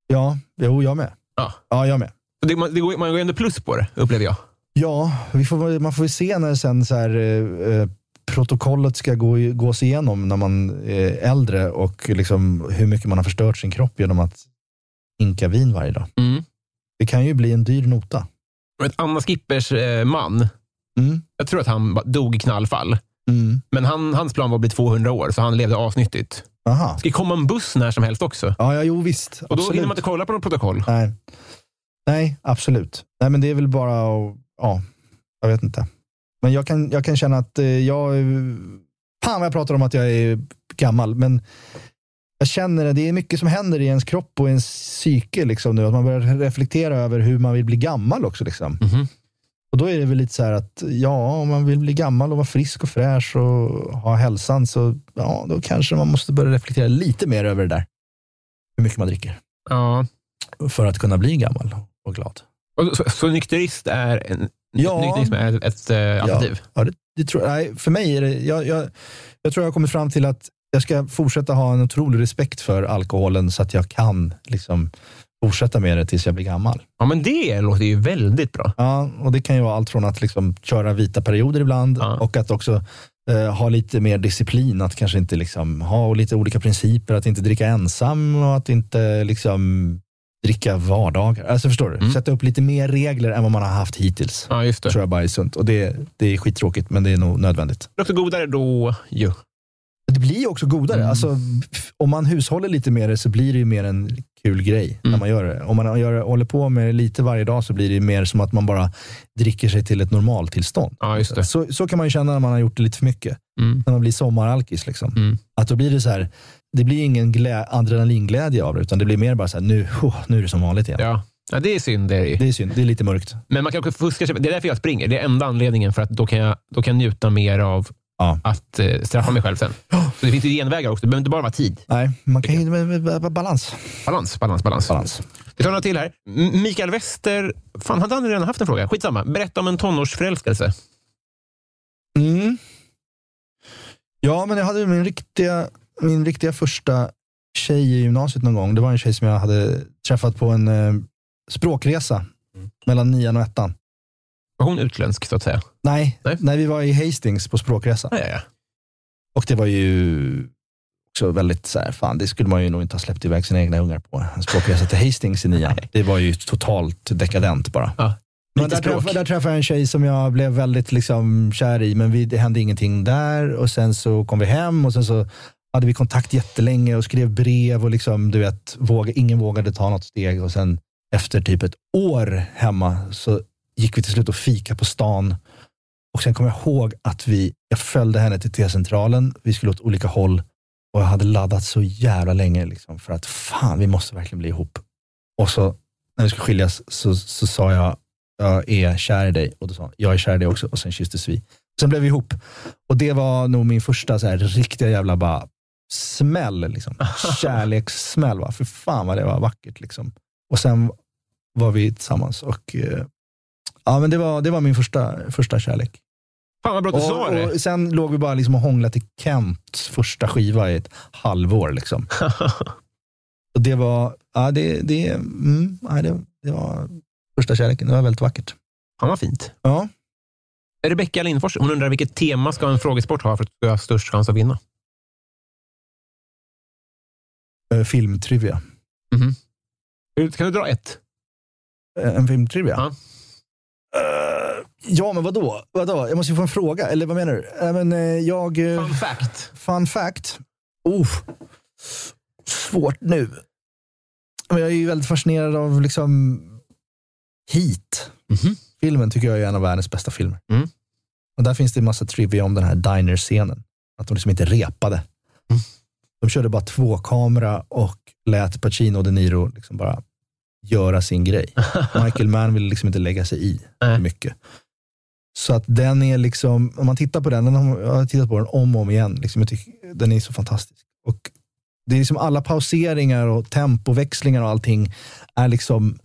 Ja, jo, jag med. Ja. Ja, jag med. Det, man, det går, man går ändå plus på det, upplever jag. Ja, vi får, man får ju se när sen så här, eh, eh, protokollet ska gå, gås igenom när man är äldre och liksom hur mycket man har förstört sin kropp genom att inka vin varje dag. Mm. Det kan ju bli en dyr nota. Ett Anna Skippers eh, man, Mm. jag tror att han dog i knallfall. Mm. Men han, hans plan var att bli 200 år, så han levde asnyttigt. Aha. Det ska komma en buss när som helst också. Ja, ja, jo visst. Och då Absolut. hinner man inte kolla på något protokoll. Nej. Nej, absolut. Nej, men det är väl bara att, ja, jag vet inte. Men jag kan, jag kan känna att eh, jag, fan vad jag pratar om att jag är gammal, men jag känner att det är mycket som händer i ens kropp och ens psyke liksom nu. Att man börjar reflektera över hur man vill bli gammal också. Liksom. Mhm. Och då är det väl lite så här att, ja, om man vill bli gammal och vara frisk och fräsch och ha hälsan, så ja, då kanske man måste börja reflektera lite mer över det där. Hur mycket man dricker. Ja. För att kunna bli gammal och glad. Så, så nykterist är, en, Ja. nykterism är ett, ett eh, alternativ? Ja, det, det tror, nej, för mig är det, jag, jag, jag tror jag har kommit fram till att jag ska fortsätta ha en otrolig respekt för alkoholen så att jag kan liksom, fortsätta med det tills jag blir gammal. Ja, men det låter ju väldigt bra. Ja, och det kan ju vara allt från att liksom köra vita perioder ibland Ja. och att också eh, ha lite mer disciplin, att kanske inte liksom, ha lite olika principer, att inte dricka ensam och att inte liksom, dricka vardagar. Alltså förstår du? Mm. Sätta upp lite mer regler än vad man har haft hittills. Ja, just det. tror jag bara är sunt. Och det, det är skittråkigt, men det är nog nödvändigt. Det är också godare då ju. det blir också godare. Mm. Alltså, om man hushåller lite med det så blir det ju mer en kul grej när Mm. man gör det. Om man gör, håller på med det lite varje dag så blir det mer som att man bara dricker sig till ett normaltillstånd. Ja, just det. Så, så kan man ju känna när man har gjort det lite för mycket. Mm. När man blir sommaralkis. Liksom. Mm. Att då blir det så här, det blir ingen glä, adrenalinglädje av det, utan det blir mer bara så här, nu, oh, nu är det som vanligt igen. Ja. ja, det är synd. Det är ju. Det är synd, det är lite mörkt. Men man kan också fuska. Det är därför jag springer. Det är enda anledningen för att då kan jag, då kan jag njuta mer av Ja. att eh, straffa mig själv sen. Så det finns ju genvägar också. Det behöver inte bara vara tid. Nej, man kan ju, balans. Balans, balans, balans. balans. Vi tar några till här. Mikael Wester. Fan, hade han redan haft en fråga? Skitsamma. Berätta om en tonårsförälskelse. Mm. Ja, men jag hade min riktiga, min riktiga första tjej i gymnasiet någon gång. Det var en tjej som jag hade träffat på en eh, språkresa mellan nian och ettan. Var hon utländsk, så att säga? Nej, Nej. när vi var i Hastings på språkresa. Ja, ja, ja. Och det var ju också väldigt så här, fan det skulle man ju nog inte ha släppt iväg sina egna ungar på. En språkresa till Hastings i nian. Det var ju totalt dekadent bara. Ja, Men där, träffade, där träffade jag en tjej som jag blev väldigt liksom kär i, men vi, det hände ingenting där. Och Sen så kom vi hem och sen så hade vi kontakt jättelänge och skrev brev och liksom, du vet, våga, ingen vågade ta något steg. Och sen efter typ ett år hemma så gick vi till slut och fika på stan. Och Sen kommer jag ihåg att vi, jag följde henne till T-centralen. Vi skulle åt olika håll och jag hade laddat så jävla länge liksom, för att fan, vi måste verkligen bli ihop. Och så när vi skulle skiljas så, så sa jag, jag är kär i dig. Och då sa hon, jag är kär i dig också. Och sen kysstes vi. Sen blev vi ihop. Och det var nog min första så här, riktiga jävla bara smäll. Liksom. Kärlekssmäll. Va? För fan vad det var vackert. Liksom. Och sen var vi tillsammans. Och, eh, ja, men det, var, det var min första, första kärlek. Fan vad bra du sa det. och sen låg vi bara liksom och hånglade till Kents första skiva i ett halvår. Liksom. Och det var, ja, det, det, mm, ja, det, det var första kärleken. Det var väldigt vackert. Fan vad fint. Ja. Rebecka Lindfors hon undrar vilket tema ska en frågesport ha för att du ska ha störst chans att vinna? Eh, filmtrivia. Kan du dra ett? Eh, En filmtrivia? Ja. Eh, ja, men vadå? vadå? Jag måste ju få en fråga. Eller vad menar du? Eh, men, eh, jag, eh, Fun fact. fun fact. Oh, svårt nu. Men jag är ju väldigt fascinerad av liksom Heat. Mhm. Filmen tycker jag är en av världens bästa filmer. Mm. Och där finns det en massa trivia om den här diner-scenen. Att de liksom inte repade. De körde bara två kamera och lät Pacino och De Niro liksom bara göra sin grej. Michael Mann ville liksom inte lägga sig i Nej. mycket. Så att den är liksom, om man tittar på den, den har, jag har tittat på den om och om igen. Liksom, jag tycker, den är så fantastisk. Och det är liksom alla pauseringar och tempoväxlingar och allting är liksom,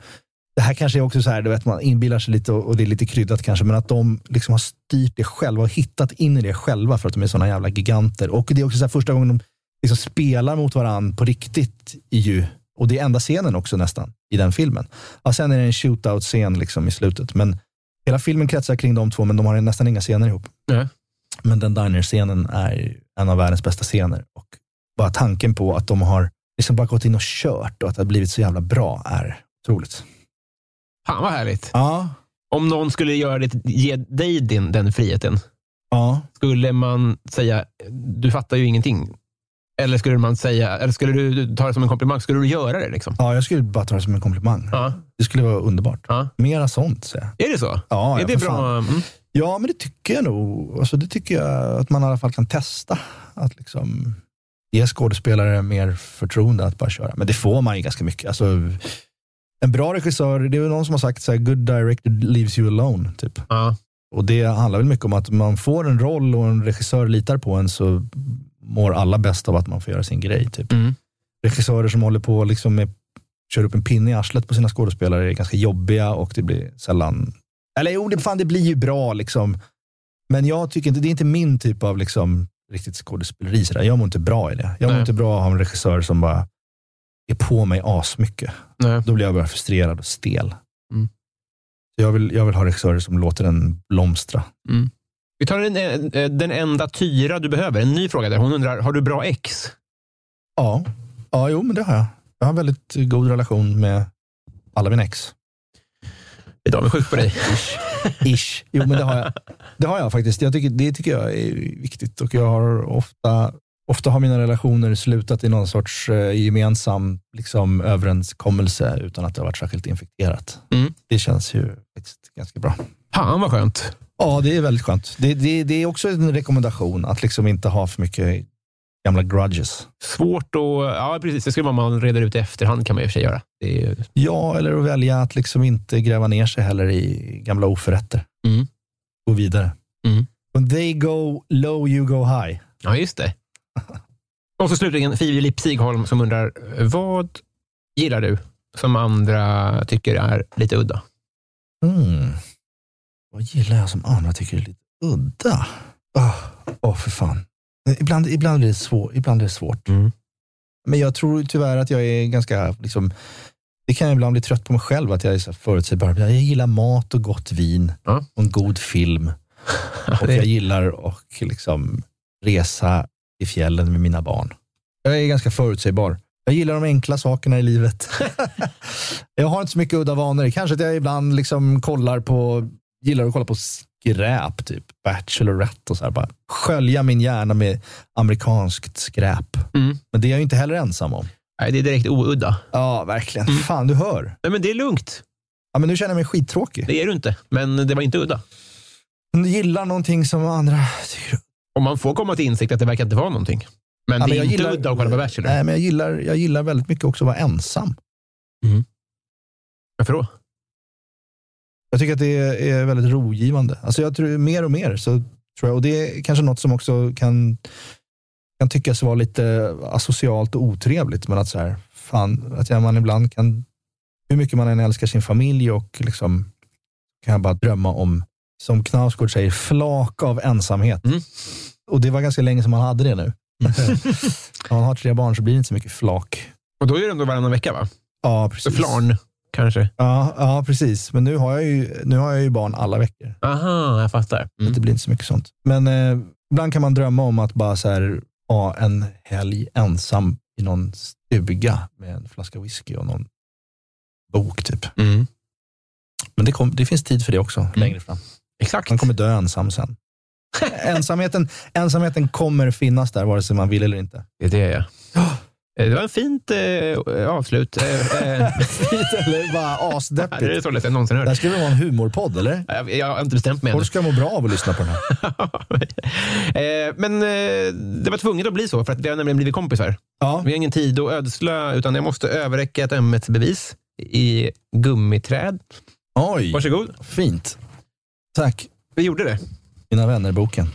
det här kanske är också så här, du vet, man inbillar sig lite och, och det är lite kryddat kanske, men att de liksom har styrt det själva och hittat in i det själva för att de är sådana jävla giganter. Och det är också så här, första gången de liksom spelar mot varandra på riktigt i ju, och det är enda scenen också nästan i den filmen. Ja, sen är det en shootout-scen liksom i slutet, men hela filmen kretsar kring de två, men de har nästan inga scener ihop. Nej. Men den diner-scenen är en av världens bästa scener. Och bara tanken på att de har liksom bara gått in och kört och att det har blivit så jävla bra är otroligt. Fan vad härligt. Ja. Om någon skulle göra det, ge dig din, den friheten, Ja. skulle man säga du fattar ju ingenting? Eller skulle man säga, eller skulle du ta det som en komplimang? Skulle du göra det? Liksom? ja, jag skulle bara ta det som en komplimang. Ja. Det skulle vara underbart. Ja. Mera sånt, säger jag. Är det så? Ja, är det bra? Mm. Ja, men det tycker jag nog. Alltså, det tycker jag att man i alla fall kan testa. Att liksom ge skådespelare mer förtroende att bara köra. Men det får man ju ganska mycket. Alltså, en bra regissör, det är väl någon som har sagt så här, good director leaves you alone. Typ. Ja. Och det handlar väl mycket om att man får en roll och en regissör litar på en så mår alla bäst av att man får göra sin grej. Typ. Mm. Regissörer som håller på liksom med, kör upp en pinne i arslet på sina skådespelare är ganska jobbiga och det blir sällan, eller jo, det, fan, det blir ju bra liksom. Men jag tycker inte, det är inte min typ av liksom, riktigt skådespeleri. Sådär. Jag mår inte bra i det. Jag mår Nej. inte bra av att ha en regissör som bara är på mig asmycket. Nej. Då blir jag bara frustrerad och stel. Mm. Så jag, vill, jag vill ha regissörer som låter den blomstra. Vi tar den, eh, den enda tyra du behöver. En ny fråga där. Hon undrar, har du bra ex? Ja, ja jo, men det har jag. Jag har en väldigt god relation med alla mina ex. Jag är avundsjuk på dig. Ish. Jo, men det har jag. Det har jag faktiskt. Jag tycker, det tycker jag är viktigt och jag har ofta, ofta har mina relationer slutat i någon sorts eh, gemensam liksom, överenskommelse utan att det har varit särskilt infekterat. Mm. Det känns ju faktiskt ganska bra. Fan vad skönt. Ja, det är väldigt skönt. Det, det, det är också en rekommendation att liksom inte ha för mycket gamla grudges. Svårt att... Ja, precis. Det skulle man man reder ut i efterhand kan man i och för sig göra. Ju- Ja, eller att välja att liksom inte gräva ner sig heller i gamla oförrätter. Mm. Gå vidare. Mm. When they go low, you go high. ja, just det. Och så slutligen Filip Sigholm som undrar, vad gillar du som andra tycker är lite udda? Mm. Vad gillar jag som andra tycker är lite udda? Åh, oh, för fan. Ibland, ibland, är det svår, ibland är det svårt. Mm. Men jag tror tyvärr att jag är ganska, liksom, det kan jag ibland bli trött på mig själv, att jag är så förutsägbar. Jag gillar mat och gott vin Ja. och en god film. Och jag gillar att liksom resa i fjällen med mina barn. Jag är ganska förutsägbar. Jag gillar de enkla sakerna i livet. jag har inte så mycket udda vanor. Kanske att jag ibland liksom kollar på, gillar att kolla på skräp, typ Bachelorette och så här. Bara skölja min hjärna med amerikanskt skräp. Mm. Men det är jag ju inte heller ensam om. Nej, det är direkt oudda. Ja, verkligen. Mm. Fan, du hör. Nej, men det är lugnt. Ja, men nu känner jag mig skittråkig. Det är du inte, men det var inte udda. Du gillar någonting som andra tycker Och man får komma till insikt att det verkar inte vara någonting. Men Ja, det men är inte gillar- udda att kolla på Bachelor. Nej, men jag gillar, jag gillar väldigt mycket också att vara ensam. Varför då? Jag tycker att det är, väldigt rogivande. Alltså jag tror mer och mer så tror jag, och det är kanske något som också kan, kan tyckas vara lite asocialt och otrevligt, men att så här, fan, att man ibland kan, hur mycket man än älskar sin familj och liksom kan jag bara drömma om, som Knausgård säger, flak av ensamhet. Mm. Och det var ganska länge som man hade det nu. När man har tre barn så blir det inte så mycket flak. Och då är det ändå varannan vecka, va? Ja, precis. flarn, kanske. Ja, ja, precis. Men nu har, jag ju, nu har jag ju barn alla veckor. Aha, jag fattar. Mm. Det blir inte så mycket sånt. Men eh, ibland kan man drömma om att bara så här, ha en helg ensam i någon stuga med en flaska whisky och någon bok. typ. Mm. Men det, kom, det finns tid för det också längre fram. Exakt. Man kommer dö ensam sen. ensamheten, ensamheten kommer finnas där vare sig man vill eller inte. Det är det, ja. Eh, Det var en fint eh, avslut. Eh, eh, eller bara det är asdeppigt. det sorgligaste jag någonsin Det här hört. skulle vara en humorpodd, eller? Jag, jag har inte bestämt mig ännu. Folk ska må bra av att lyssna på den här. Eh, Men eh, det var tvunget att bli så, för att vi har nämligen blivit kompisar. Ja, Vi har ingen tid att ödsla, utan jag måste överräcka ett ömhetsbevis i gummiträd. oj, Varsågod. fint. Tack. Vi gjorde det. Mina vänner-boken.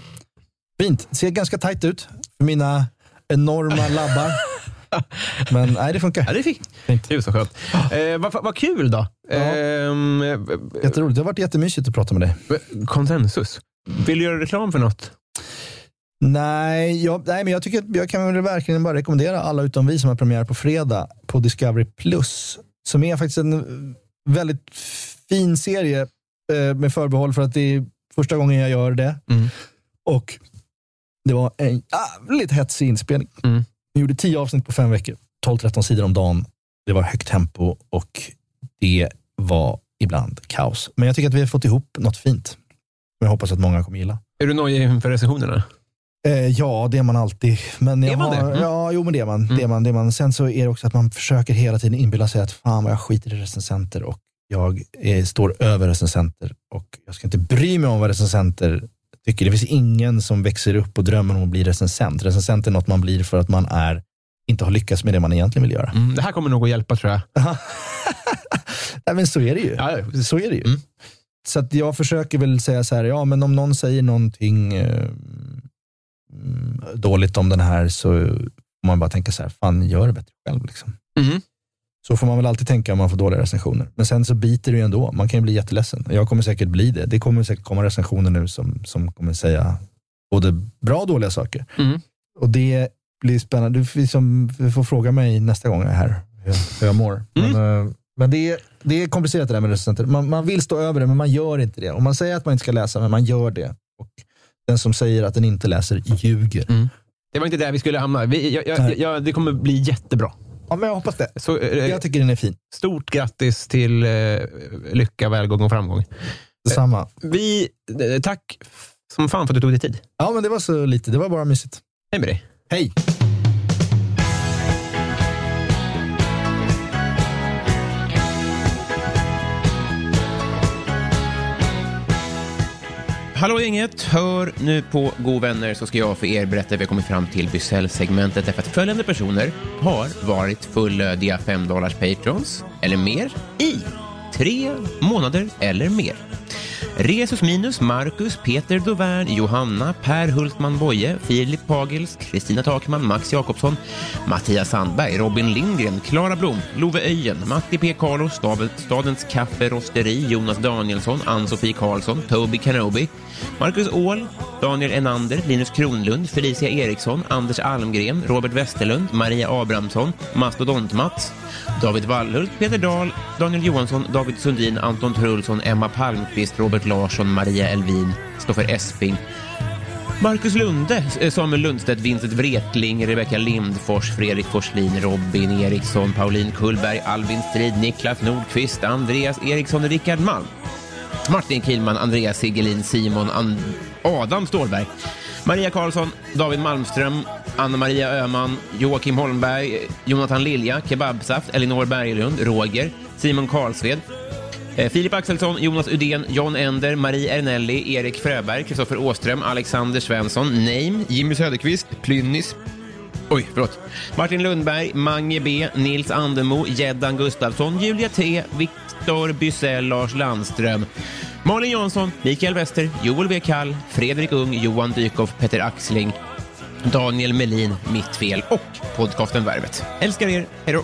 Fint. Ser ganska tajt ut för mina enorma labbar. Men nej, det funkar. Ja, det fick. Fint. Gud, så skönt. Eh, vad, vad kul då. Ehm, Jätteroligt. Det har varit jättemysigt att prata med dig. konsensus. Vill du göra reklam för något? Nej, jag, nej men jag, tycker, att jag kan verkligen bara rekommendera alla utom vi som har premiär på fredag på Discovery Plus. Som är faktiskt en väldigt fin serie eh, med förbehåll för att det är första gången jag gör det. Mm. Och det var en jävligt hetsig inspelning. Mm. Vi gjorde tio avsnitt på fem veckor. 12-13 sidor om dagen. Det var högt tempo och det var ibland kaos. Men jag tycker att vi har fått ihop något fint. Som jag hoppas att många kommer gilla. Är du nöjd inför recensionerna? Eh, ja, det är man alltid. Men Är man har, det? Mm. Ja, jo men det är man. Det är man, det är man. Sen så är det också att man försöker hela tiden inbilla sig att fan vad jag skiter i recensenter och jag är, står över recensenter och jag ska inte bry mig om vad recensenter tycker. Det finns ingen som växer upp och drömmer om att bli recensent. Recensent är något man blir för att man är, inte har lyckats med det man egentligen vill göra. Mm, det här kommer nog att hjälpa tror jag. Nej, men så är det ju. Ja, ja. Så är det ju. Mm. Så att jag försöker väl säga så här, ja men om någon säger någonting eh, mm, dåligt om den här så får man bara tänka så här, fan gör det bättre själv. Liksom. Mhm. Så får man väl alltid tänka om man får dåliga recensioner. Men sen så biter det ju ändå. Man kan ju bli jätteledsen. Jag kommer säkert bli det. Det kommer säkert komma recensioner nu som, som kommer säga både bra och dåliga saker. Mm. Och det blir spännande. Du får, liksom, får fråga mig nästa gång jag är här hur jag, mår. Men, eh, men det, är, det är komplicerat det där med recensenter. Man, man vill stå över det, men man gör inte det. Och man säger att man inte ska läsa, men man gör det. Och den som säger att den inte läser ljuger. Det var inte där vi skulle hamna. Vi, jag, jag, jag, det kommer bli jättebra. Ja, men jag hoppas det. Så, eh, Jag tycker den är fin. Stort grattis till eh, lycka, välgång och framgång. Detsamma. Vi, eh, tack som fan för att du tog dig tid. Ja, men det var så lite. Det var bara mysigt. Hej med dig. Hej! Hallå gänget! Hör nu på God vänner så ska jag för er berätta hur vi har kommit fram till Bysell-segmentet därför att följande personer har varit fullödiga 5 dollars patrons eller mer i tre månader eller mer. Resus Minus, Marcus, Peter Dovern, Johanna, Per Hultman Boye, Filip Pagels, Kristina Takman, Max Jakobsson, Mattias Sandberg, Robin Lindgren, Klara Blom, Love Öjen, Matti P. Carlo, Stadens Kaffe Rosteri, Jonas Danielsson, Ann-Sofie Karlsson, Toby Kenobi, Marcus Åhl, Daniel Enander, Linus Kronlund, Felicia Eriksson, Anders Almgren, Robert Westerlund, Maria Abrahamsson, Mastodont-Mats, David Wallhult, Peter Dahl, Daniel Johansson, David Sundin, Anton Trulsson, Emma Palmqvist, Robert Larsson, Maria Elvin, Stoffer Esping, Marcus Lunde, eh, Samuel Lundstedt, Vincent Wretling, Rebecka Lindfors, Fredrik Forslin, Robin Eriksson, Pauline Kullberg, Albin Strid, Niklas Nordqvist, Andreas Eriksson Rickard Malm. Martin Kihlman, Andreas Sigelin, Simon And Adam Stålberg, Maria Karlsson, David Malmström, Anna-Maria Öhman, Joakim Holmberg, Jonathan Lilja, Kebabsaft, Elinor Berglund, Roger, Simon Karlsved, eh, Filip Axelsson, Jonas Udén, John Ender, Marie Ernelli, Erik Fröberg, Kristoffer Åström, Alexander Svensson, Name, Jimmy Söderqvist, Plynnis, Oj, förlåt. Martin Lundberg, Mange B, Nils Andemo, Geddan Gustafsson, Julia T, Viktor Bysell, Lars Landström, Malin Jansson, Mikael Wester, Joel W. Kall, Fredrik Ung, Johan Dykhoff, Petter Axling, Daniel Melin, Mitt Fel och podcasten Värvet. Älskar er, hej då!